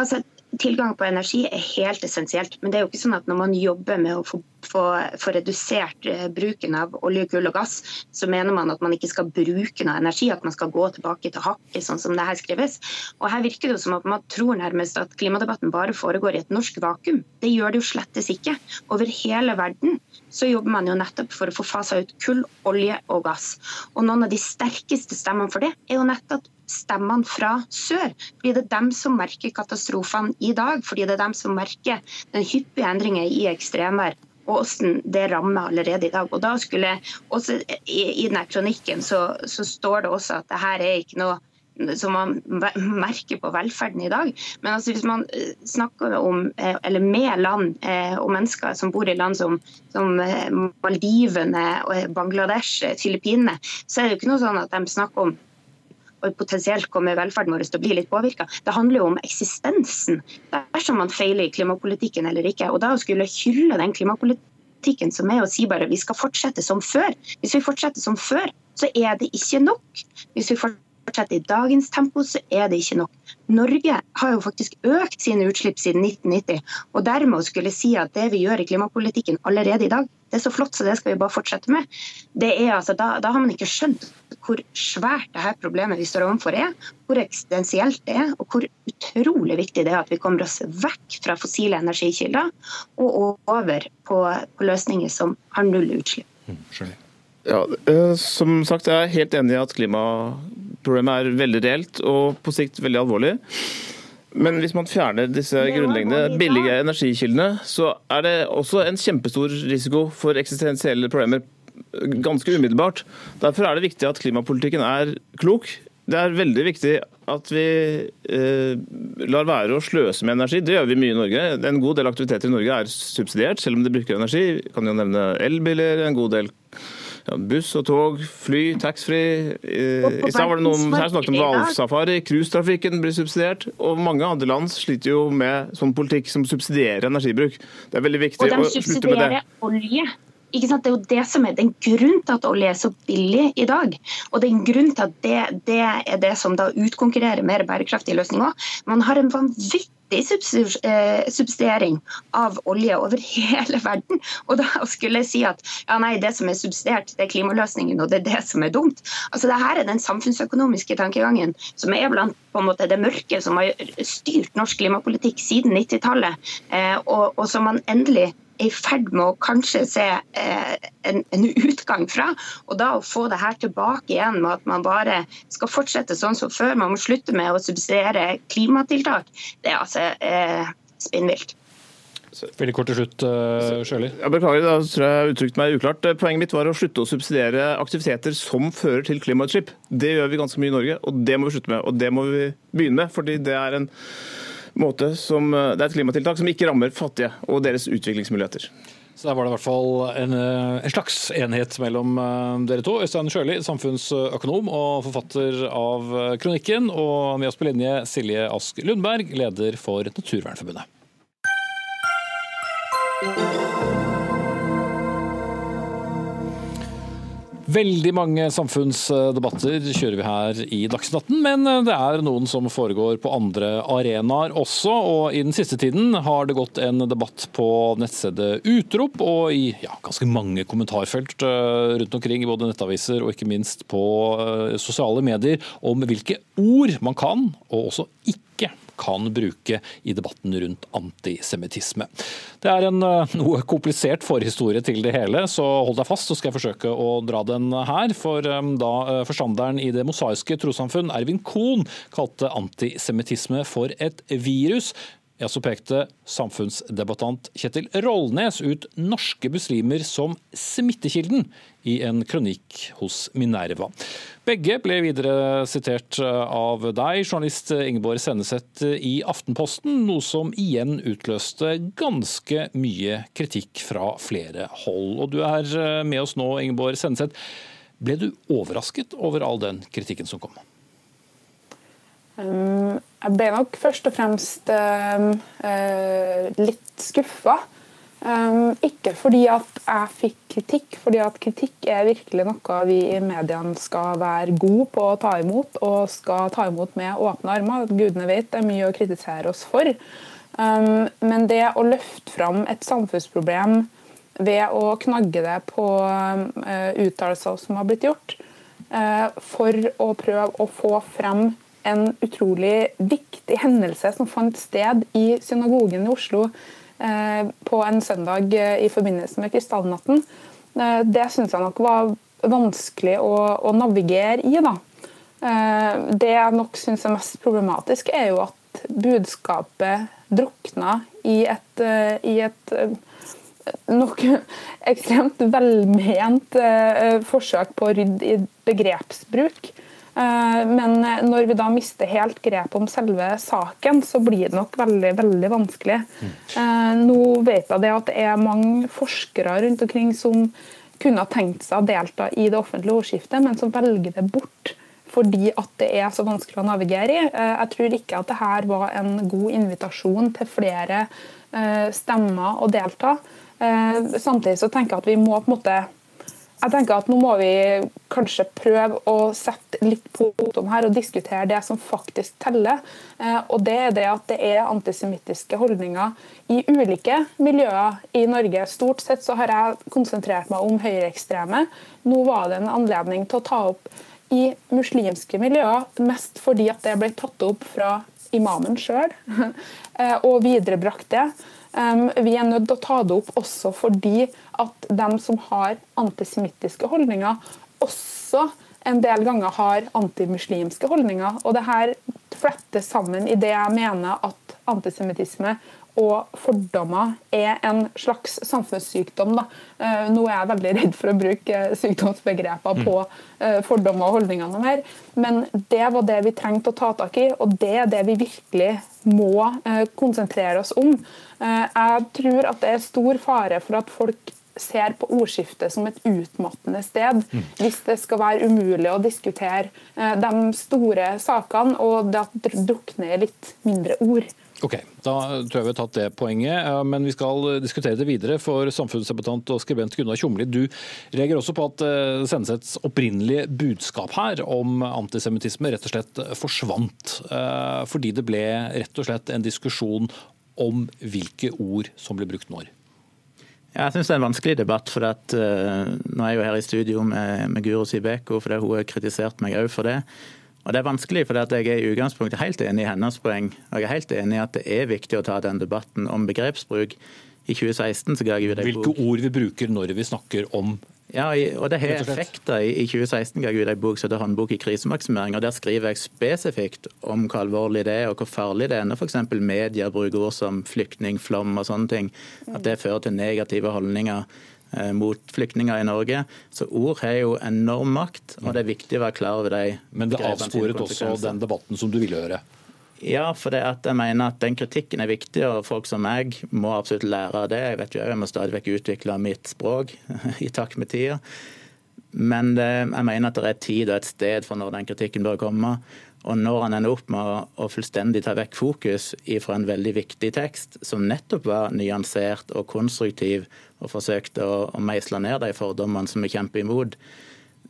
Altså, tilgang på energi er helt essensielt. Men det er jo ikke sånn at når man jobber med å få, få, få redusert eh, bruken av olje, kull og gass, så mener man at man ikke skal bruke noe energi, at man skal gå tilbake til hakket, sånn som det her skrives. Og her virker det jo som at man tror nærmest at klimadebatten bare foregår i et norsk vakuum. Det gjør det jo slettes ikke. Over hele verden så jobber man jo nettopp for å få fasa ut kull, olje og gass. Og noen av de sterkeste stemmene for det er jo nettopp stemmene fra sør. Fordi det dem som merker katastrofene i dag. Fordi det er dem som merker den hyppige endringen i ekstremvær og hvordan det rammer allerede i dag. Og da skulle også I, i denne kronikken så, så, står det også at det her er ikke noe som man merker på velferden i dag. Men altså hvis man eh, snakker om, eh, eller med land eh, og mennesker som bor i land som, som Maldivene, Bangladesh, Filippinene, så er det jo ikke noe sånn at de snakker om potensielt kommer velferden vår til å bli litt påvirka. Det handler jo om eksistensen, dersom man feiler i klimapolitikken eller ikke. Og da å skulle hylle den klimapolitikken som er å si bare vi skal fortsette som før. Hvis vi fortsetter som før, så er det ikke nok. Hvis vi fortsetter i dagens tempo, så er det ikke nok. Norge har jo faktisk økt sine utslipp siden 1990. Og dermed skulle si at det vi gjør i klimapolitikken allerede i dag, det er så flott, så det skal vi bare fortsette med. Det er altså, da, da har man ikke skjønt hvor svært dette problemet vi står overfor er, hvor eksistensielt det er, og hvor utrolig viktig det er at vi kommer oss vekk fra fossile energikilder og over på, på løsninger som har null utslipp. Mm, ja, eh, som sagt, Jeg er helt enig i at klimaproblemet er veldig reelt og på sikt veldig alvorlig. Men hvis man fjerner disse grunnleggende billige energikildene, så er det også en kjempestor risiko for eksistensielle problemer ganske umiddelbart. Derfor er det viktig at klimapolitikken er klok. Det er veldig viktig at vi eh, lar være å sløse med energi. Det gjør vi mye i Norge. En god del aktiviteter i Norge er subsidiert, selv om de bruker energi. Vi kan jo nevne elbiler, en god del ja, buss og tog, fly, taxfree. Eh, I stad var det noen her snakket om hvalsafari. Cruisetrafikken blir subsidiert. Og mange andre land sliter jo med sånn politikk som subsidierer energibruk. Det er veldig viktig å slutte med det. Og de subsidierer olje. ikke sant? Det er jo det som er den grunnen til at olje er så billig i dag. Og det er en grunn til at det, det er det som da utkonkurrerer mer bærekraftige løsninger. Man har en vanvittig eh, subsidiering av olje over hele verden. Og da skulle jeg si at ja, nei, det som er subsidiert, det er klimaløsningen, og det er det som er dumt. Altså, det her er den samfunnsøkonomiske tankegangen som er blant på en måte det mørke som har styrt norsk klimapolitikk siden 90-tallet, eh, og, og som man endelig i ferd med å kanskje se eh, en, en, utgang fra. Og da å få det her tilbake igjen med at man bare skal fortsette sånn som før, man må slutte med å subsidiere klimatiltak, det er altså eh, spinnvilt. Veldig kort til slutt, uh, Sjøli. Jeg beklager, da tror jeg jeg uttrykte meg uklart. Poenget mitt var å slutte å subsidiere aktiviteter som fører til klimautslipp. Det gjør vi ganske mye i Norge, og det må vi slutte med. Og det må vi begynne med, fordi det er en måte som, eh, det er et klimatiltak som ikke rammer fattige og deres utviklingsmuligheter. Så Der var det i hvert fall en, eh, en slags enighet mellom eh, dere to. Øystein Sjøli, samfunnsøkonom og forfatter av kronikken. Og med oss på linje Silje Ask Lundberg, leder for Naturvernforbundet. Veldig mange samfunnsdebatter kjører vi her i Dagsnytt 18, men det er noen som foregår på andre arenaer også. og I den siste tiden har det gått en debatt på nettstedet Utrop og i ja, ganske mange kommentarfelt eh, rundt omkring i både nettaviser og ikke minst på eh, sosiale medier om hvilke ord man kan og også ikke kan bruke i debatten rundt antisemittisme. Det er en eh, noe komplisert forhistorie til det hele, så hold deg fast, så skal jeg forsøke å dra den her. For eh, da eh, forstanderen i Det mosaiske trossamfunn, Ervin Kohn, kalte antisemittisme for et virus, ja, så pekte samfunnsdebattant Kjetil Rollnes ut norske muslimer som smittekilden i en kronikk hos Minerva. Begge ble videre sitert av deg, journalist Ingeborg Senneset i Aftenposten, noe som igjen utløste ganske mye kritikk fra flere hold. Og du er med oss nå, Ingeborg Senneset. Ble du overrasket over all den kritikken som kom? Um, jeg ble nok først og fremst um, uh, litt skuffa. Ikke fordi at jeg fikk kritikk, fordi at kritikk er virkelig noe vi i mediene skal være gode på å ta imot, og skal ta imot med åpne armer. Gudene vet det er mye å kritisere oss for. Men det å løfte fram et samfunnsproblem ved å knagge det på uttalelser som har blitt gjort, for å prøve å få frem en utrolig viktig hendelse som fant sted i synagogen i Oslo eh, på en søndag eh, i forbindelse med krystallnatten. Eh, det syns jeg nok var vanskelig å, å navigere i. Da. Det jeg nok syns er mest problematisk, er jo at budskapet drukna i et, i et nok ekstremt velment forsøk på å rydde i begrepsbruk. Eh, men når vi da mister helt grep om selve saken, så blir det nok veldig veldig vanskelig. Mm. Nå vet jeg det at det er mange forskere rundt omkring som kunne ha tenkt seg å delta i det offentlige ordskiftet, men som velger det bort fordi at det er så vanskelig å navigere i. Eh, jeg tror ikke at dette var en god invitasjon til flere stemmer å delta. Samtidig så tenker jeg at vi må på en måte jeg tenker at Nå må vi kanskje prøve å sette litt på punktum her og diskutere det som faktisk teller. Eh, og Det er det at det er antisemittiske holdninger i ulike miljøer i Norge. Stort sett så har jeg konsentrert meg om høyreekstreme. Nå var det en anledning til å ta opp i muslimske miljøer, mest fordi at det ble tatt opp fra imamen sjøl, eh, og viderebrakt det. Vi er nødt til å ta det opp også fordi at de som har antisemittiske holdninger, også en del ganger har antimuslimske holdninger. Og det her flettes sammen i det jeg mener at antisemittisme og fordommer er en slags samfunnssykdom. Da. Eh, nå er jeg veldig redd for å bruke sykdomsbegreper på eh, fordommer og holdningene mer, men det var det vi trengte å ta tak i, og det er det vi virkelig må eh, konsentrere oss om. Jeg tror at det er stor fare for at folk ser på ordskiftet som et utmattende sted. Mm. Hvis det skal være umulig å diskutere de store sakene, og det at drukner litt mindre ord. Ok, Da tror jeg vi har tatt det poenget, eh, men vi skal diskutere det videre. For samfunnsdebattant og skribent Gunnar Tjomli, du reagerer også på at det opprinnelige budskap her om antisemittisme rett og slett forsvant. eh, Fordi det ble rett og slett en diskusjon om hvilke ord som ble brukt når. Ja, jeg syns det er en vanskelig debatt. for at, uh, Nå er jeg jo her i studio med, med Guro Sibeko, fordi hun har kritisert meg òg for det. Og Det er vanskelig, for jeg er i utgangspunktet helt enig i hennes poeng. Og jeg er helt enig i at det er viktig å ta den debatten om begrepsbruk. I 2016 så ga jeg ut ei Hvilke ord vi bruker når vi snakker om ja, og det har effekter. I 2016 ga jeg ut en bok som heter 'Håndbok i krisemaksimering'. og Der skriver jeg spesifikt om hvor alvorlig det er og hvor farlig det er når f.eks. medier bruker ord som flyktning, flom og sånne ting. At det fører til negative holdninger mot flyktninger i Norge. Så ord har jo enorm makt, og det er viktig å være klar over de Men det avsporet også den debatten som du ville høre? Ja, for det at jeg mener at den kritikken er viktig, og folk som meg må absolutt lære av det. Jeg vet jo, jeg må stadig vekk utvikle mitt språk i takt med tida. Men det, jeg mener at det er tid og et sted for når den kritikken bør komme. Og når han ender opp med å fullstendig ta vekk fokus fra en veldig viktig tekst, som nettopp var nyansert og konstruktiv, og forsøkte å, å meisle ned de fordommene som vi kjemper imot,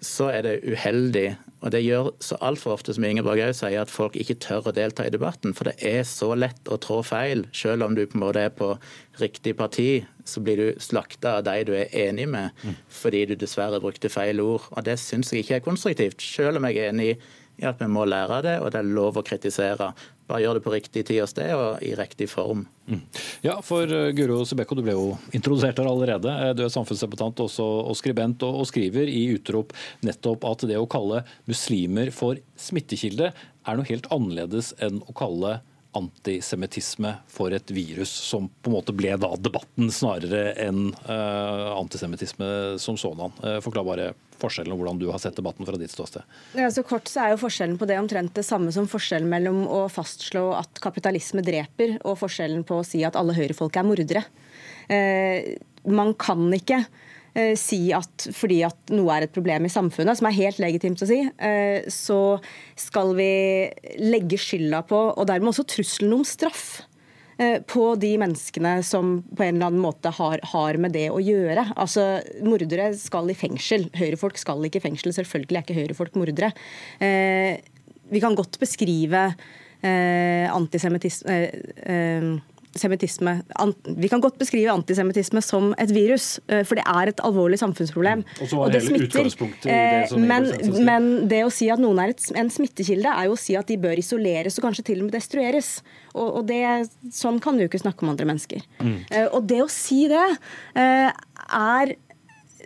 så er det uheldig. Og det gjør så altfor ofte, som Ingeborg òg sier, at folk ikke tør å delta i debatten. For det er så lett å trå feil. Selv om du på en måte er på riktig parti, så blir du slakta av de du er enig med, fordi du dessverre brukte feil ord. Og det syns jeg ikke er konstruktivt. Selv om jeg er enig i at vi må lære det, og det er lov å kritisere. Bare gjør det på riktig tid og sted og i riktig form. Mm. Ja, for uh, Guro Sebekko, du ble jo introdusert her allerede. Eh, du er samfunnsdebattant og skribent, og, skriver i utrop nettopp at det å kalle muslimer for smittekilde er noe helt annerledes enn å kalle antisemittisme for et virus, som på en måte ble da debatten snarere enn uh, antisemittisme som sådan. Uh, forklar bare forskjellen og hvordan du har sett debatten fra ditt ståsted. Så kort så er jo Forskjellen på det omtrent det samme som forskjellen mellom å fastslå at kapitalisme dreper, og forskjellen på å si at alle høyrefolk er mordere. Uh, man kan ikke Eh, si at fordi at noe er et problem i samfunnet, som er helt legitimt å si, eh, så skal vi legge skylda på, og dermed også trusselen om straff, eh, på de menneskene som på en eller annen måte har, har, med det å gjøre. Altså, Mordere skal i fengsel. Høyrefolk skal ikke i fengsel. Selvfølgelig er ikke høyrefolk mordere. Vi kan godt beskrive antisemittisme vi kan godt beskrive antisemittisme som et virus, eh, for det er et alvorlig samfunnsproblem. Mm. Og det smitter. det eh, men, men det å si at noen er et, en smittekilde, er jo å si at de bør isoleres og kanskje til og med destrueres. Og, og det, sånn kan du ikke snakke om andre mennesker. Mm. Eh, og det å si det er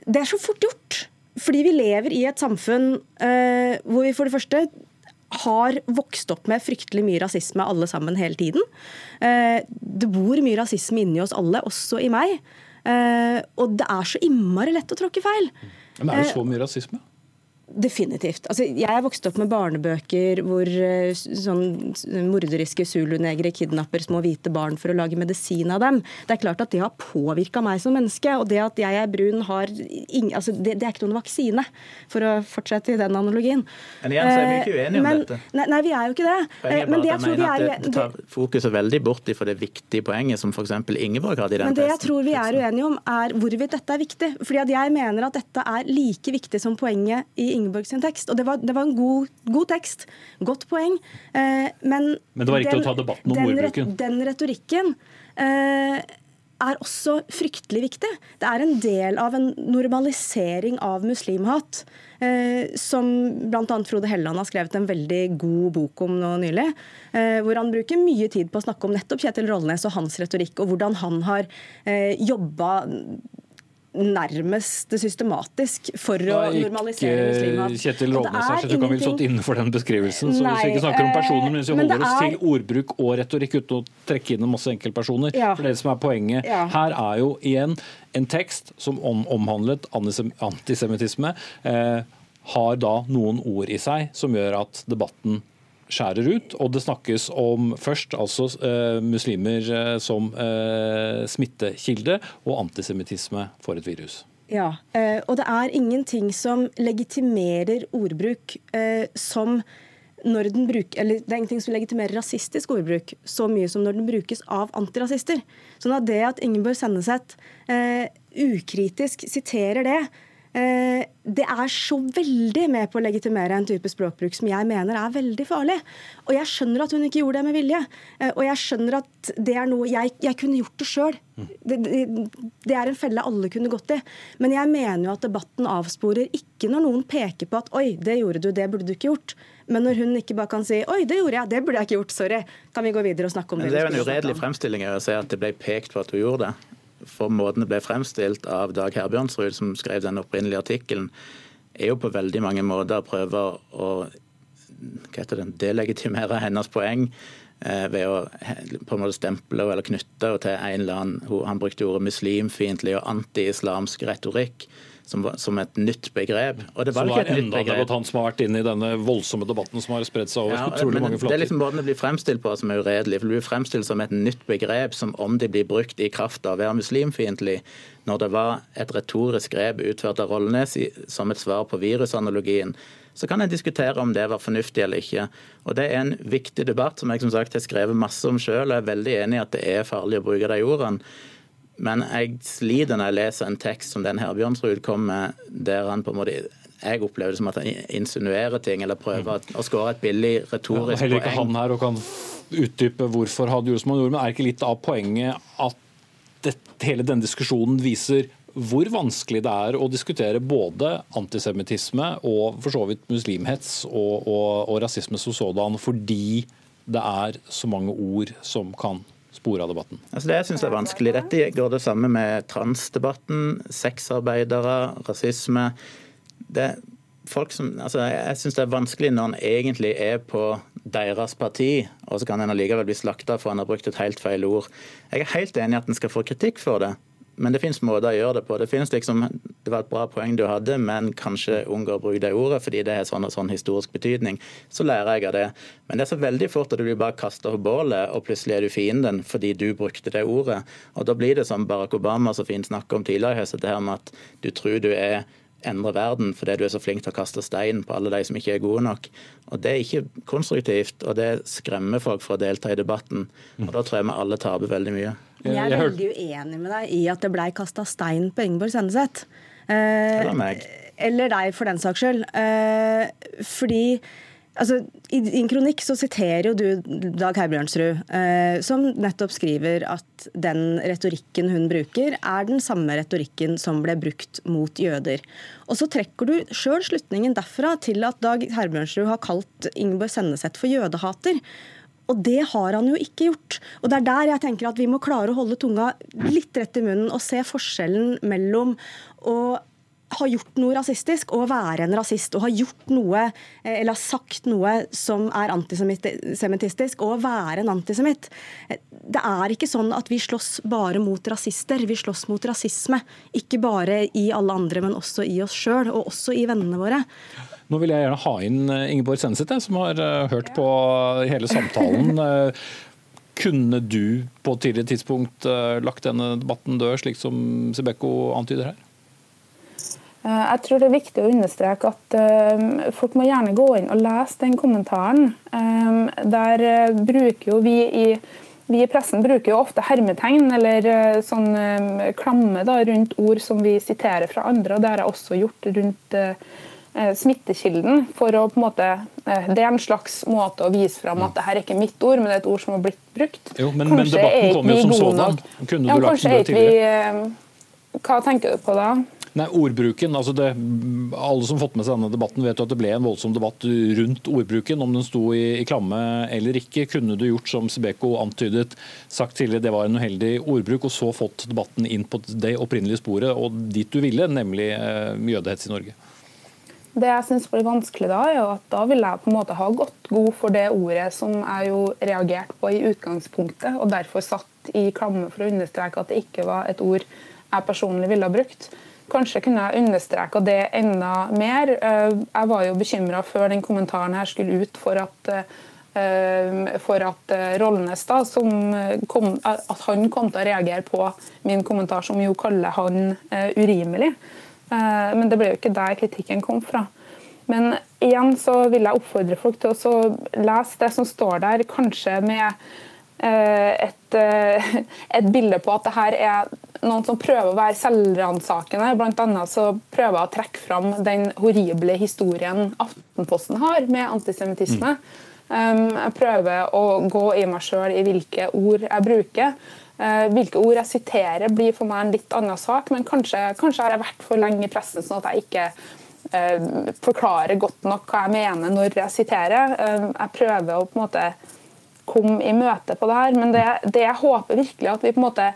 Det er så fort gjort. Fordi vi lever i et samfunn hvor vi for det første har vokst opp med fryktelig mye rasisme alle sammen hele tiden. Eh, det bor mye rasisme inni oss alle, også i meg. Eh, og det er så innmari lett å tråkke feil. Men er det så mye rasisme? Definitivt. Altså, jeg er vokst opp med barnebøker hvor uh, sånn morderiske zulunegere kidnapper små hvite barn for å lage medisin av dem. Det er klart at det har påvirka meg som menneske. Og det at jeg er brun, har ing, altså, det, det, er ikke noen vaksine, for å fortsette i den analogien. Men igjen så er vi ikke uenige om men, dette. Nei, nei, vi er jo ikke det. Eh, men det jeg tror vi er det, det tar fokuset veldig bort fra det viktige poenget som f.eks. Ingeborg hadde i den testen. Men det jeg tror vi er uenige om, er hvorvidt dette er viktig. Fordi at jeg mener at dette er like viktig som poenget i Ingeborg sin tekst. Og det var, det var en god, god, tekst. Godt poeng. Eh, men, men det var riktig den, å ta debatten om ordbruken? Den retorikken eh, er også fryktelig viktig. Det er en del av en normalisering av muslimhat. Eh, som bl.a. Frode Helleland har skrevet en veldig god bok om nå nylig. Eh, hvor han bruker mye tid på å snakke om nettopp Kjetil Rollnes og hans retorikk, og hvordan han har eh, jobba nærmest systematisk for å normalisere muslimer. Kjetil Rådnes her, så du kan vel stått innenfor den beskrivelsen. Så Nei, hvis vi ikke snakker om eh, personer, men hvis vi holder oss til ordbruk og retorikk uten å trekke inn en masse enkeltpersoner, ja. for det som er poenget ja. her er jo igjen en tekst som omhandlet antisemittisme, eh, har da noen ord i seg som gjør at debatten skjærer ut. Og det snakkes om først altså eh, muslimer eh, som eh, smittekilde og antisemittisme for et virus. Ja, og det er ingenting som legitimerer ordbruk som når den bruk, eller Det er ingenting som legitimerer rasistisk ordbruk så mye som når den brukes av antirasister. Sånn at det at Ingeborg Senneset eh, ukritisk siterer det, Eh, det er så veldig med på å legitimere en type språkbruk som jeg mener er veldig farlig. Og jeg skjønner at hun ikke gjorde det med vilje. Eh, og jeg skjønner at det er noe Jeg, jeg kunne gjort det sjøl. Det, det, det, er en felle alle kunne gått i. Men jeg mener jo at debatten avsporer ikke når noen peker på at oi, det gjorde du, det burde du ikke gjort. Men når hun ikke bare kan si oi, det gjorde jeg, det burde jeg ikke gjort, sorry. Kan vi gå videre og snakke om det. Men det? Det er jo en uredelig fremstilling å si at det ble pekt på at hun gjorde det for måten det ble fremstilt av Dag Herbjørnsrud, som skrev den opprinnelige artikkelen, er jo på veldig mange måter å prøve å det, delegitimere hennes poeng eh, ved å på en måte stemple eller knytte til en eller annen Han brukte ordet muslimfiendtlig og anti-islamsk retorikk som, som, et nytt begrep. Og det var som er enda en debattant som har vært inne i denne voldsomme debatten som har spredt seg over ja, utrolig mange flater. Det er liksom måten det blir fremstilt på som er uredelig. for Det blir fremstilt som et nytt begrep som om det blir brukt i kraft av å være muslimfiendtlig, når det var et retorisk grep utført av Rollnes som et svar på virusanalogien så kan en diskutere om det var fornuftig eller ikke. Og Det er en viktig debatt som jeg som sagt har skrevet masse om sjøl, og er veldig enig i at det er farlig å bruke de ordene. Men jeg sliter når jeg leser en tekst som den her Bjørnsrud kom med, der han på en måte jeg opplever det som at han insinuerer ting eller prøver å skåre et billig retorisk poeng. ja, heller ikke han her og kan utdype hvorfor han gjorde som han gjorde, men er ikke litt av poenget at det, hele denne diskusjonen viser hvor vanskelig det er å diskutere både antisemittisme og for så vidt muslimhets og, og, og rasisme som sådan, fordi det er så mange ord som kan spor av debatten? Altså det jeg er vanskelig. Dette går det samme med transdebatten, sexarbeidere, rasisme. Det som, altså jeg syns det er vanskelig når en egentlig er på deres parti, og så kan en allikevel bli slakta for han har brukt et helt feil ord. Jeg er helt enig i at en skal få kritikk for det. Men det finnes måter å gjøre det på. Det finnes liksom, det var et bra poeng du hadde, men kanskje unngå å bruke det ordet fordi det har sånn og sånn historisk betydning. Så lærer jeg av det. Men det er så veldig fort at du blir bare kasta på bålet, og plutselig er du fienden fordi du brukte det ordet. Og da blir det som Barack Obama så fint snakka om tidligere i høst, det med at du tror du er endre verden fordi du er så flink til å kaste stein på alle de som ikke er gode nok. Og Det er ikke konstruktivt, og det skremmer folk fra å delta i debatten. Og Da tror jeg vi alle taper veldig mye. Jeg er veldig uenig med deg i at det blei kasta stein på Ingeborg Senneset. Eh, eller deg, for den saks skyld. Eh, fordi altså, I din kronikk så siterer jo du Dag Herbjørnsrud, eh, som nettopp skriver at den retorikken hun bruker, er den samme retorikken som ble brukt mot jøder. Og så trekker du sjøl slutningen derfra til at Dag Herbjørnsrud har kalt Ingeborg Senneset for jødehater. Og det har han jo ikke gjort. Og det er der jeg tenker at vi må klare å holde tunga litt rett i munnen og se forskjellen mellom å ha gjort noe rasistisk og være en rasist og ha gjort noe eh, eller ha sagt noe som er antisemittistisk og være en antisemitt. Det er ikke sånn at vi slåss bare mot rasister, vi slåss mot rasisme. Ikke bare i alle andre, men også i oss sjøl, og også i vennene våre. Nå vil jeg gjerne ha inn eh, Ingeborg Senneset, som har eh, hørt på hele samtalen. Eh, kunne du på et tidligere tidspunkt lagt denne debatten død, slik som Sibeko antyder her? Jeg tror det er viktig å understreke at folk må gjerne gå inn og lese den kommentaren. Der bruker jo vi i vi i pressen bruker jo ofte hermetegn eller sånn klamme da, rundt ord som vi siterer fra andre. og Det har jeg også gjort rundt smittekilden. for å på en måte, eh, Det er en slags måte å vise fram at det her er ikke mitt ord, men det er et ord som har blitt brukt. Jo, men, men debatten kom jo som sådan. Kunne ja, du lagt den tidligere? Vi, hva tenker du på da? Nei, ordbruken, altså det, Alle som har fått med seg denne debatten, vet jo at det ble en voldsom debatt rundt ordbruken. Om den sto i, i klamme eller ikke. Kunne du gjort som Sibeko antydet, sagt tidligere det var en uheldig ordbruk, og så fått debatten inn på det opprinnelige sporet og dit du ville, nemlig eh, jødehets i Norge? Det jeg synes blir vanskelig da, er at da vil jeg på en måte ha gått god for det ordet som jeg jo reagerte på i utgangspunktet, og derfor satt i klamme for å understreke at det ikke var et ord jeg personlig ville ha brukt. Kanskje kunne jeg understreka det enda mer. Eh, jeg var jo bekymra før den kommentaren her skulle ut for at eh, for at eh, Rollnes da, kom, at han kom til å reagere på min kommentar, som jo kaller han urimelig. Eh, men det ble jo ikke der kritikken kom fra. Men igjen så vil jeg oppfordre folk til å lese det som står der, kanskje med eh, et, eh, et bilde på at det her er noen som prøver å være selvransakende. Annet så prøver jeg å trekke fram den horrible historien Aftenposten har med antisemittisme. Mm. Um, jeg prøver å gå i meg sjøl i hvilke ord jeg bruker. Uh, hvilke ord jeg siterer blir for meg en litt annen sak, men kanskje, kanskje har jeg vært for lenge i pressen sånn at jeg ikke eh, forklarer godt nok hva jeg mener når jeg siterer. Uh, jeg prøver å på en måte komme i møte på det her, men det, det jeg håper virkelig at vi på en måte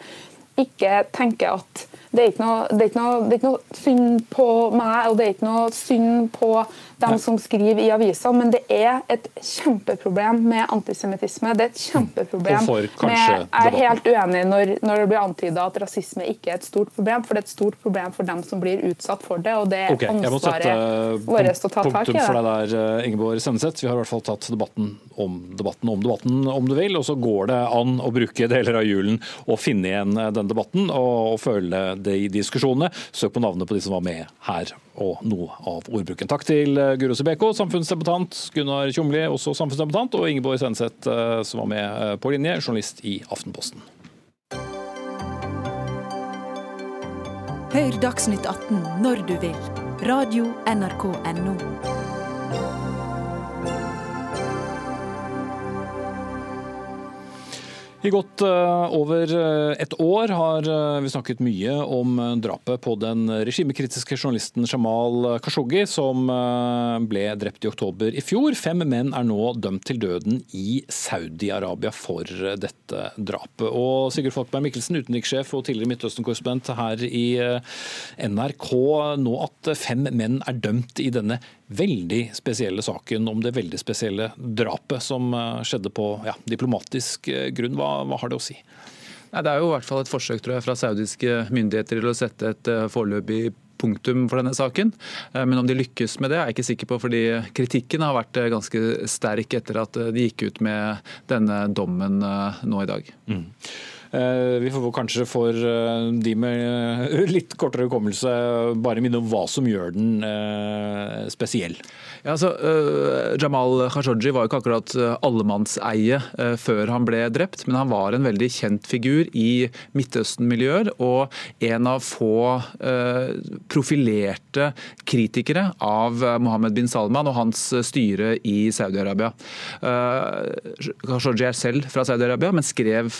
ikke tenker at det er, noe, det, er noe, det er ikke noe, synd på meg og det er ikke noe synd på dem som skriver i aviser, men det er et kjempeproblem med antisemittisme. Det er et kjempeproblem. Med, jeg er helt uenig når, når det blir antyda at rasisme ikke er et stort problem, for det er et stort problem for dem som blir utsatt for det. og det er okay, ansvaret vårt å ta tak i. For deg der, eh, Ingeborg Senneseth. Vi har i hvert fall tatt debatten om debatten om debatten, om du vil. Og så går det an å bruke deler av julen og finne igjen eh, den debatten og, og føle det i diskusjonene. Søk på navnet på de som var med her og noe av ordbruken. Takk til eh, Guro Sibeko, samfunnsdebattant, Gunnar Tjomli, også samfunnsdebattant, og Ingeborg Senseth, eh, som var med eh, på linje, journalist i Aftenposten. Hør Dagsnytt 18 når du vil. Radio NRK Radio.nrk.no. I godt uh, over uh, et år har uh, vi snakket mye om drapet på den regimekritiske journalisten Jamal Khashoggi, som ble drept i oktober i fjor. Fem menn er nå dømt til døden i Saudi-Arabia for dette drapet. Og Sigurd Falkberg Mikkelsen, utenrikssjef og tidligere Midtøsten-korrespondent her i NRK. Nå at fem menn er dømt i denne veldig spesielle saken om det veldig spesielle drapet som eh, skjedde på ja, diplomatisk eh, grunn. Hva, hva, har det å si? Nei, det er jo i hvert fall et forsøk tror jeg, fra saudiske myndigheter til å sette et eh, foreløpig punktum for denne saken. Men om de lykkes med det, er jeg ikke sikker på, fordi kritikken har vært ganske sterk etter at de gikk ut med denne dommen nå i dag. Mm. Eh, vi får kanskje for eh, de med eh, litt kortere hukommelse bare minne om hva som gjør den spesiell. Ja, altså, Jamal Khashoggi var jo ikke akkurat allemannseie før han ble drept, men han var en veldig kjent figur i Midtøsten-miljøer og en av få profilerte kritikere av Mohammed bin Salman og hans styre i Saudi-Arabia. Khashoggi er selv fra Saudi-Arabia, men skrev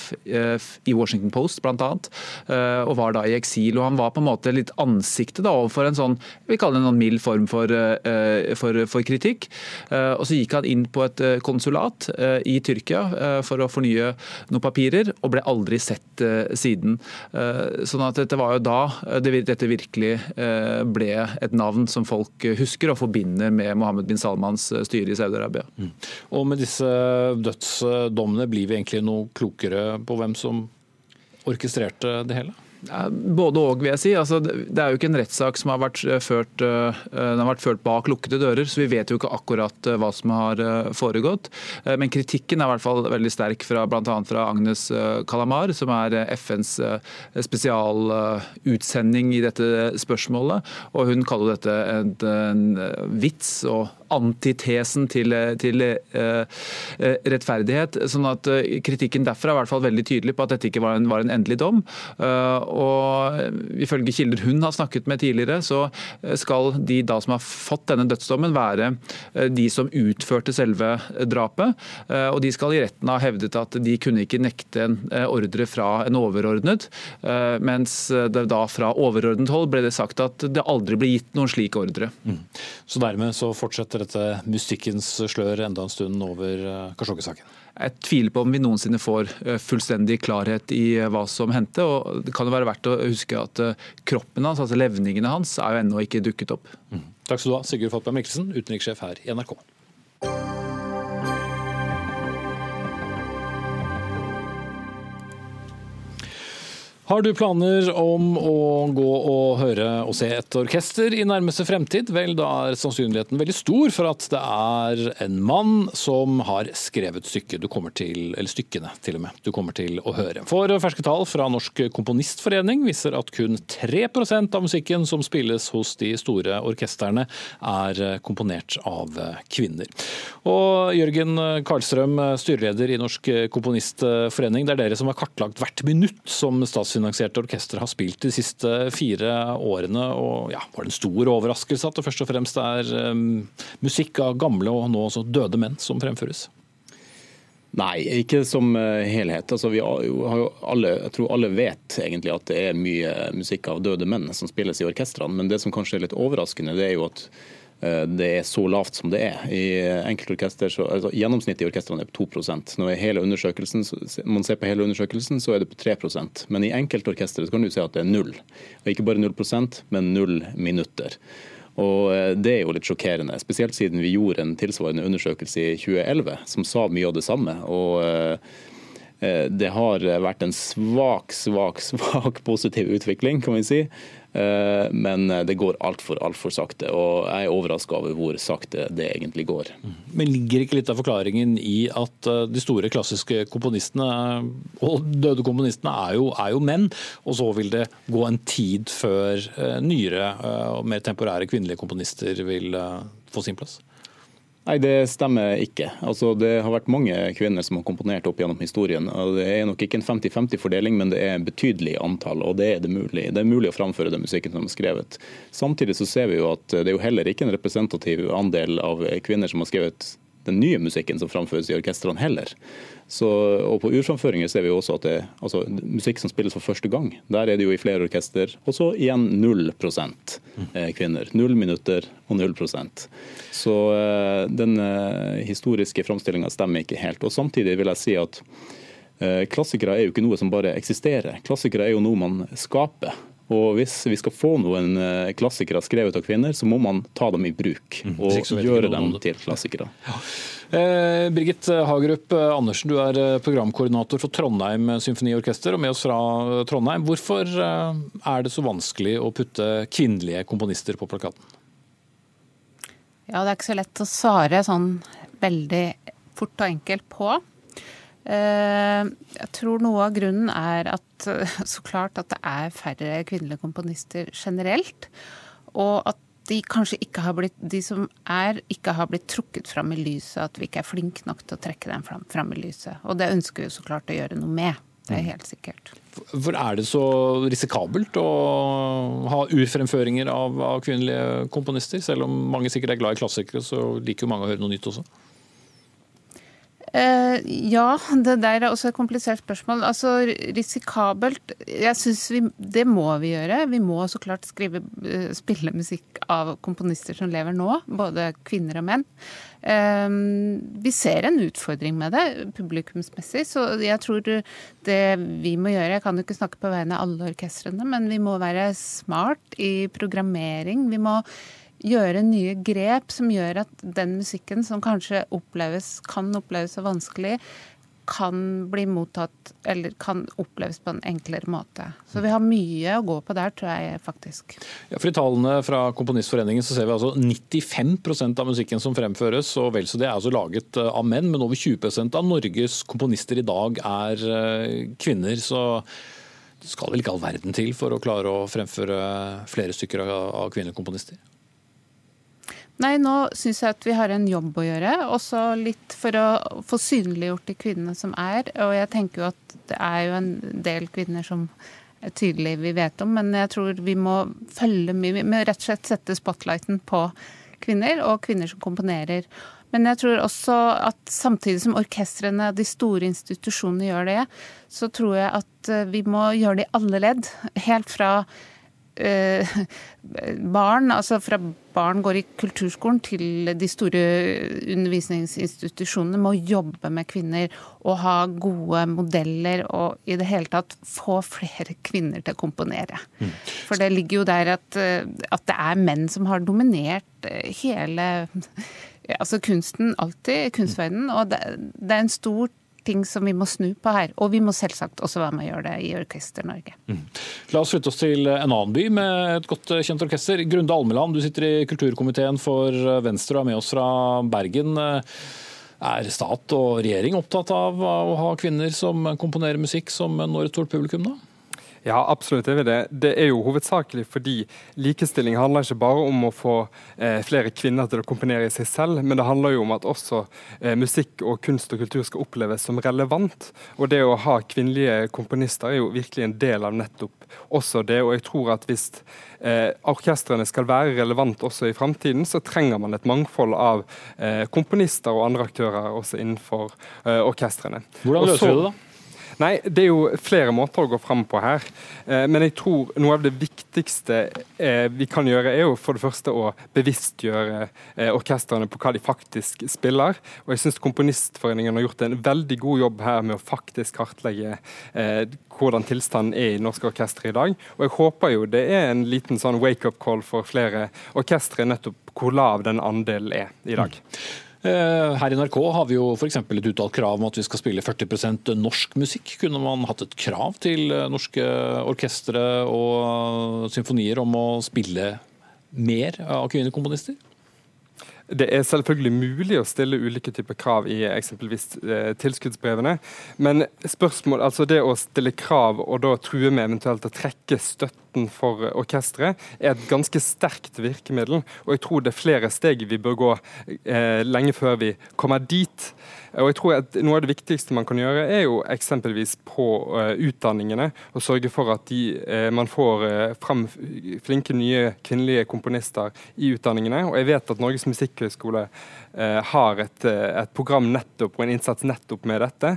i Washington Post bl.a. annet, og var da i eksil. og Han var på en måte litt ansiktet da overfor en sånn vi kaller det en mild form for, eh, for, for, kritikk. Eh, og Så gikk han inn på et konsulat i Tyrkia for å fornye noen papirer, og ble aldri sett siden. Sånn at dette var jo da dette virkelig ble et navn som folk husker og forbinder med Mohammed bin Salmans styre i Saudi-Arabia. Mm. Og Med disse dødsdommene blir vi egentlig noe klokere på hvem som orkestrerte det hele? Både og, vil jeg si. Altså, det er jo ikke en rettssak som har vært eh, ført, eh, den har vært ført bak lukkede dører, så vi vet jo ikke akkurat eh, hva som har foregått. Men kritikken er i hvert fall veldig sterk fra bl.a. fra Agnes Kalamar, som er FNs spesialutsending i dette spørsmålet. Og hun kaller dette en vits og antitesen til, til uh, rettferdighet. sånn at uh, Kritikken derfor er i hvert fall veldig tydelig på at dette ikke var en, var en endelig dom. Uh, og Ifølge kilder hun har snakket med tidligere, så skal de da som har fått denne dødsdommen, være de som utførte selve drapet. Og de skal i retten ha hevdet at de kunne ikke nekte en ordre fra en overordnet, mens det da fra overordnet hold ble det sagt at det aldri ble gitt noen slik ordre. Mm. Så dermed så fortsetter dette mystikkens slør enda en stund over eh, Kashoggi-saken? Jeg tviler på om vi noensinne får eh, fullstendig klarhet i eh, hva som hendte. og Det kan jo være verdt å huske at kroppen hans, altså levningene hans, er jo ennå ikke dukket opp. Mm. Takk skal du ha, Sigurd Falkberg Mikkelsen, utenrikssjef her i NRK. Har du planer om å gå og høre og se et orkester i nærmeste fremtid? Vel, da er sannsynligheten veldig stor for at det er en mann som har skrevet stykket du kommer til, eller stykkene til og med, du kommer til å høre. For ferske tall fra Norsk Komponistforening viser at kun 3% av musikken som spilles hos de store orkestrene, er komponert av kvinner. Og Jørgen Karlstrøm, styreleder i Norsk Komponistforening, det er dere som har kartlagt hvert minutt som statsfinansiert statsfinansierte orkesteret har spilt de siste fire årene. og ja, Var det en stor overraskelse at det først og fremst er um, musikk av gamle og nå også døde menn som fremføres? Nei, ikke som eh, helhet. Altså, vi har jo alle, jeg tror alle vet egentlig at det er mye musikk av døde menn som spilles i orkestrene. Men det som kanskje er litt overraskende, det er jo at det er så lavt som det er. I enkeltorkester, så, altså, Gjennomsnittet i orkestrene er på 2 Når hele undersøkelsen, man ser på hele undersøkelsen, så er det på 3% Men i enkeltorkestre kan du se at det er null. Og ikke bare null prosent, men null minutter. Og eh, Det er jo litt sjokkerende, spesielt siden vi gjorde en tilsvarende undersøkelse i 2011 som sa mye av det samme. og eh, det har vært en svak, svak, svak positiv utvikling, kan vi si. Eh, men det går altfor altfor sakte. og Jeg er overraska over hvor sakte det egentlig går. Men ligger ikke litt av forklaringen i at eh, de store klassiske komponistene og døde komponistene er jo, er jo menn, og så vil det gå en tid før eh, nyere og mer temporære kvinnelige komponister vil få sin plass? Nei, det stemmer ikke. Altså, det har vært mange kvinner som har komponert opp gjennom historien. og Det er nok ikke en 50-50-fordeling, men det er en betydelig antall. og det er det mulig. Det er mulig å framføre den musikken som er skrevet. Samtidig så ser vi jo at det er jo heller ikke en representativ andel av kvinner som har skrevet den nye musikken som framføres i orkestrene heller. Så, og På urframføringer ser vi også at det altså, musikk som spilles for første gang, der er det jo i flere orkester. Og så igjen prosent eh, kvinner. Null minutter og null prosent. Så eh, den eh, historiske framstillinga stemmer ikke helt. Og Samtidig vil jeg si at klassikere er jo ikke noe som bare eksisterer. Klassikere er jo noe man skaper. Og Hvis vi skal få noen eh, klassikere skrevet av kvinner, så må man ta dem i bruk. Mm. Og gjøre dem til klassikere. Ja. Eh, Birgit Hagerup Andersen, du er eh, programkoordinator for Trondheim symfoniorkester og med oss fra Trondheim. Hvorfor eh, er det så vanskelig å putte kvinnelige komponister på plakaten? Ja, Det er ikke så lett å svare sånn veldig fort og enkelt på. Eh, jeg tror noe av grunnen er at så klart at det er færre kvinnelige komponister generelt. Og at de kanskje ikke har blitt, de som er, ikke har blitt trukket fram i lyset. At vi ikke er flinke nok til å trekke dem fram, fram i lyset. Og det ønsker vi så klart å gjøre noe med. Det er helt sikkert. For Er det så risikabelt å ha urfremføringer av, av kvinnelige komponister? Selv om mange sikkert er glad i klassikere, så liker jo mange å høre noe nytt også. Uh, ja, det der er også et komplisert spørsmål. Altså, Risikabelt Jeg syns det må vi gjøre. Vi må så klart skrive, uh, spille musikk av komponister som lever nå. Både kvinner og menn. Eh, vi ser en utfordring med det publikumsmessig, så jeg tror det vi må gjøre Jeg kan jo ikke snakke på vegne av alle orkestrene, men vi må være smart i programmering. Vi må gjøre nye grep som gjør at den musikken som kanskje oppleves, kan oppleves så vanskelig, kan bli mottatt eller kan oppleves på en enklere måte. Så vi har mye å gå på der, tror jeg faktisk. Ja, for I tallene fra Komponistforeningen så ser vi altså 95% av musikken som fremføres, og vel så det er altså laget eh, av menn, men over 20% av Norges komponister i dag er eh, kvinner. så det skal vel ikke all verden til for å klare å fremføre flere stykker av kvinnekomponister? Nei, nå syns jeg at vi har en jobb å gjøre. Også litt for å få synliggjort de kvinnene som er. Og jeg tenker jo at det er jo en del kvinner som er tydelig vi vet om, men jeg tror vi må følge mye. Vi må rett og slett sette spotlighten på kvinner, og kvinner som komponerer. Men jeg tror også at samtidig som orkestrene, og de store institusjonene gjør det, så tror jeg at eh, vi må gjøre det i alle ledd. Helt fra Eh, barn, altså fra barn går i kulturskolen til de store undervisningsinstitusjonene, må jobbe med kvinner og ha gode modeller og i det hele tatt få flere kvinner til å komponere. Mm. For det ligger jo der at, eh, at det er menn som har dominert eh, hele altså kunsten alltid, kunstverdenen. Og det, det er en stor ting som vi må snu på her. Og vi må selvsagt også være med å gjøre det i Orkester-Norge. Mm. La oss flytte oss til en annen by med et godt kjent orkester. Grunde Almeland, du sitter i kulturkomiteen for Venstre og er med oss fra Bergen. Er stat og regjering opptatt av å ha kvinner som komponerer musikk som når et stort publikum, da? Ja, absolutt. Det, det. det er jo hovedsakelig fordi likestilling handler ikke bare om å få eh, flere kvinner til å komponere i seg selv, men det handler jo om at også eh, musikk og kunst og kultur skal oppleves som relevant. Og det å ha kvinnelige komponister er jo virkelig en del av nettopp også det. Og jeg tror at hvis eh, orkestrene skal være relevant også i framtiden, så trenger man et mangfold av eh, komponister og andre aktører også innenfor eh, orkestrene. Hvordan løser du det, da? Nei, Det er jo flere måter å gå fram på her. Eh, men jeg tror noe av det viktigste eh, vi kan gjøre, er jo for det første å bevisstgjøre eh, orkestrene på hva de faktisk spiller. Og jeg syns Komponistforeningen har gjort en veldig god jobb her med å faktisk kartlegge hvordan tilstanden er i norske orkestre i dag. Og jeg håper jo det er en liten sånn wake-up call for flere orkestre, nettopp hvor lav den andelen er i dag. Mm. Eh, her i NRK har vi jo f.eks. et uttalt krav om at vi skal spille 40% norsk musikk. Kunne man hatt et krav til eh, norske orkestre og symfonier om å spille mer av kvinnekomponister? Det er selvfølgelig mulig å stille ulike typer krav i eksempelvis eh, tilskuddsbrevene. Men spørsmål, altså det å stille krav og da true med eventuelt å trekke støtten for orkesteret, er et ganske sterkt virkemiddel. Og jeg tror det er flere steg vi bør gå eh, lenge før vi kommer dit. Og jeg tror at Noe av det viktigste man kan gjøre, er jo eksempelvis på uh, utdanningene. Og sørge for at de, uh, man får uh, fram flinke nye kvinnelige komponister i utdanningene. Og jeg vet at Norges musikkhøgskole har et, et program nettopp og en innsats nettopp med dette.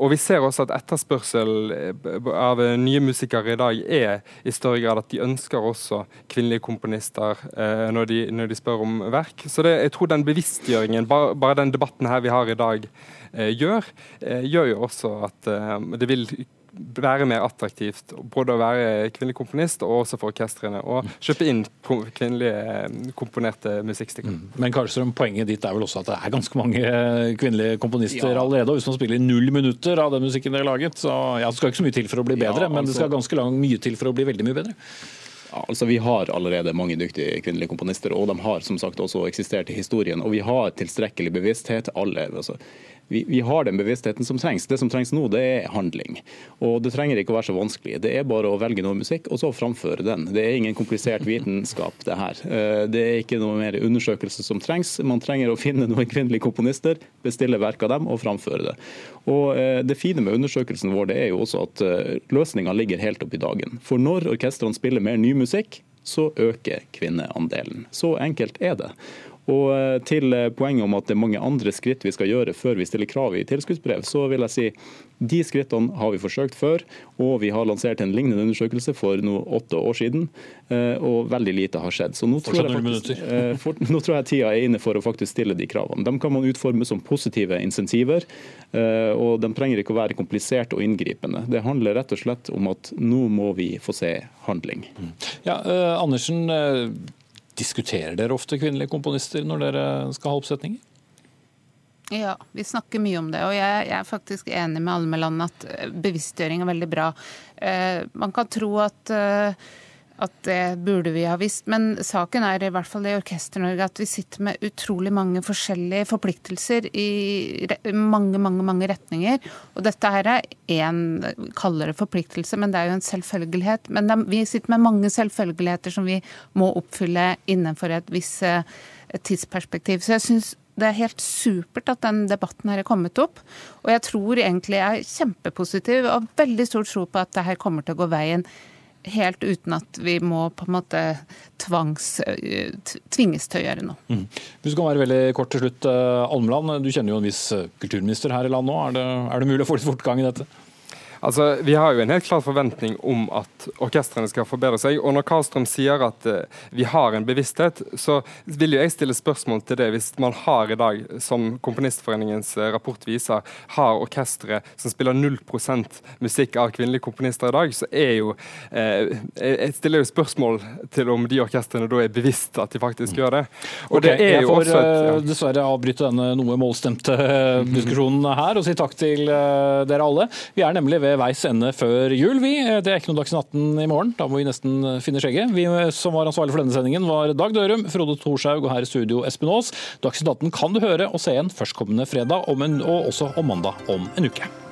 Og vi ser også at etterspørsel eh, av nye musikere i dag er i større grad at de ønsker også kvinnelige komponister eh, når, de, når, de, spør om verk. Så det, jeg tror den bevisstgjøringen, bare, bare, den debatten her vi har i dag, eh, gjør, eh, gjør jo også at eh, det vil være mer attraktivt både å være kvinnelig komponist og også for orkestrene å kjøpe inn kvinnelige eh, komponerte musikkstykker. Mm. Men Karlstrøm, poenget ditt er vel også at det er ganske mange eh, kvinnelige komponister ja. allerede. og Hvis man spiller null minutter av den musikken dere har laget, så ja, det skal ikke så mye til for å bli bedre, ja, altså, men det skal ganske lang, mye til for å bli veldig mye bedre. Altså Vi har allerede mange dyktige kvinnelige komponister, og de har som sagt også eksistert i historien. Og vi har tilstrekkelig bevissthet. alle, altså vi, vi, har den bevisstheten som trengs. Det som trengs nå, det er handling. Og Det trenger ikke å være så vanskelig. Det er bare å velge noe musikk og så framføre den. Det er ingen komplisert vitenskap, det her. Eh, det er ikke noe mer undersøkelse som trengs. Man trenger å finne noen kvinnelige komponister, bestille verk av dem og framføre det. Og eh, Det fine med undersøkelsen vår det er jo også at eh, løsninga ligger helt opp i dagen. For når orkestrene spiller mer ny musikk, så øker kvinneandelen. Så enkelt er det. Og eh, Til eh, poenget om at det er mange andre skritt vi skal gjøre før vi stiller krav i tilskuddsbrev, så vil jeg si de skrittene har vi forsøkt før. Og vi har lansert en lignende undersøkelse for noe åtte år siden, eh, og veldig lite har skjedd. Så nå tror, faktisk, for, nå tror, jeg tida er inne for å faktisk stille de kravene. De kan man utforme som positive insentiver, og de trenger ikke å være kompliserte og inngripende. Det handler rett og slett om at nå må vi få se handling. Ja, eh, Andersen, Diskuterer dere ofte kvinnelige komponister når dere skal ha oppsetninger? Ja, vi snakker mye om det. Og jeg, jeg er faktisk enig med Almeland at eh, bevisstgjøring er veldig bra. Eh, man kan tro at eh, at det burde vi ha visst. Men saken er i hvert fall det i Orkester-Norge at vi sitter med utrolig mange forskjellige forpliktelser i mange, mange, mange retninger. Og dette her er én, kaldere forpliktelse, men det er jo en selvfølgelighet. Men vi sitter med mange selvfølgeligheter som vi må oppfylle innenfor et visst eh, tidsperspektiv. Så jeg synes det er helt supert at den debatten her er kommet opp. Og jeg tror egentlig jeg er kjempepositiv og har veldig stor tro på at det her kommer til å gå veien helt uten at vi må på en måte tvangs, tvinges til å gjøre noe. Mm. Vi skal være veldig kort til slutt. Almland, Almeland, du kjenner jo en viss eh, kulturminister her i landet nå. Er det, er det mulig å få litt fortgang i dette? Altså, Vi har jo en helt klar forventning om at orkestrene skal forbedre seg. og Når Karlstrøm sier at uh, vi har en bevissthet, så vil jo jeg stille spørsmål til det. Hvis man har i dag, som Komponistforeningens uh, rapport viser, har orkestre som spiller 0% musikk av kvinnelige komponister i dag, så er jo uh, Jeg stiller jo spørsmål til om de orkestrene da er bevisst at de faktisk gjør det. Og okay, det er jo får et, ja. dessverre avbryte denne noe målstemte diskusjonen her og si takk til dere alle. Vi er nemlig ved veis ende før jul, vi. Det er ikke noe Dagsnytt 18 i morgen. Da må vi nesten finne skjegget. Vi som var ansvarlig for denne sendingen, var Dag Dørum, Frode Thorshaug og her i studio Espen Aas. Dagsnytt 18 kan du høre og se igjen førstkommende fredag en, og også om mandag om en uke.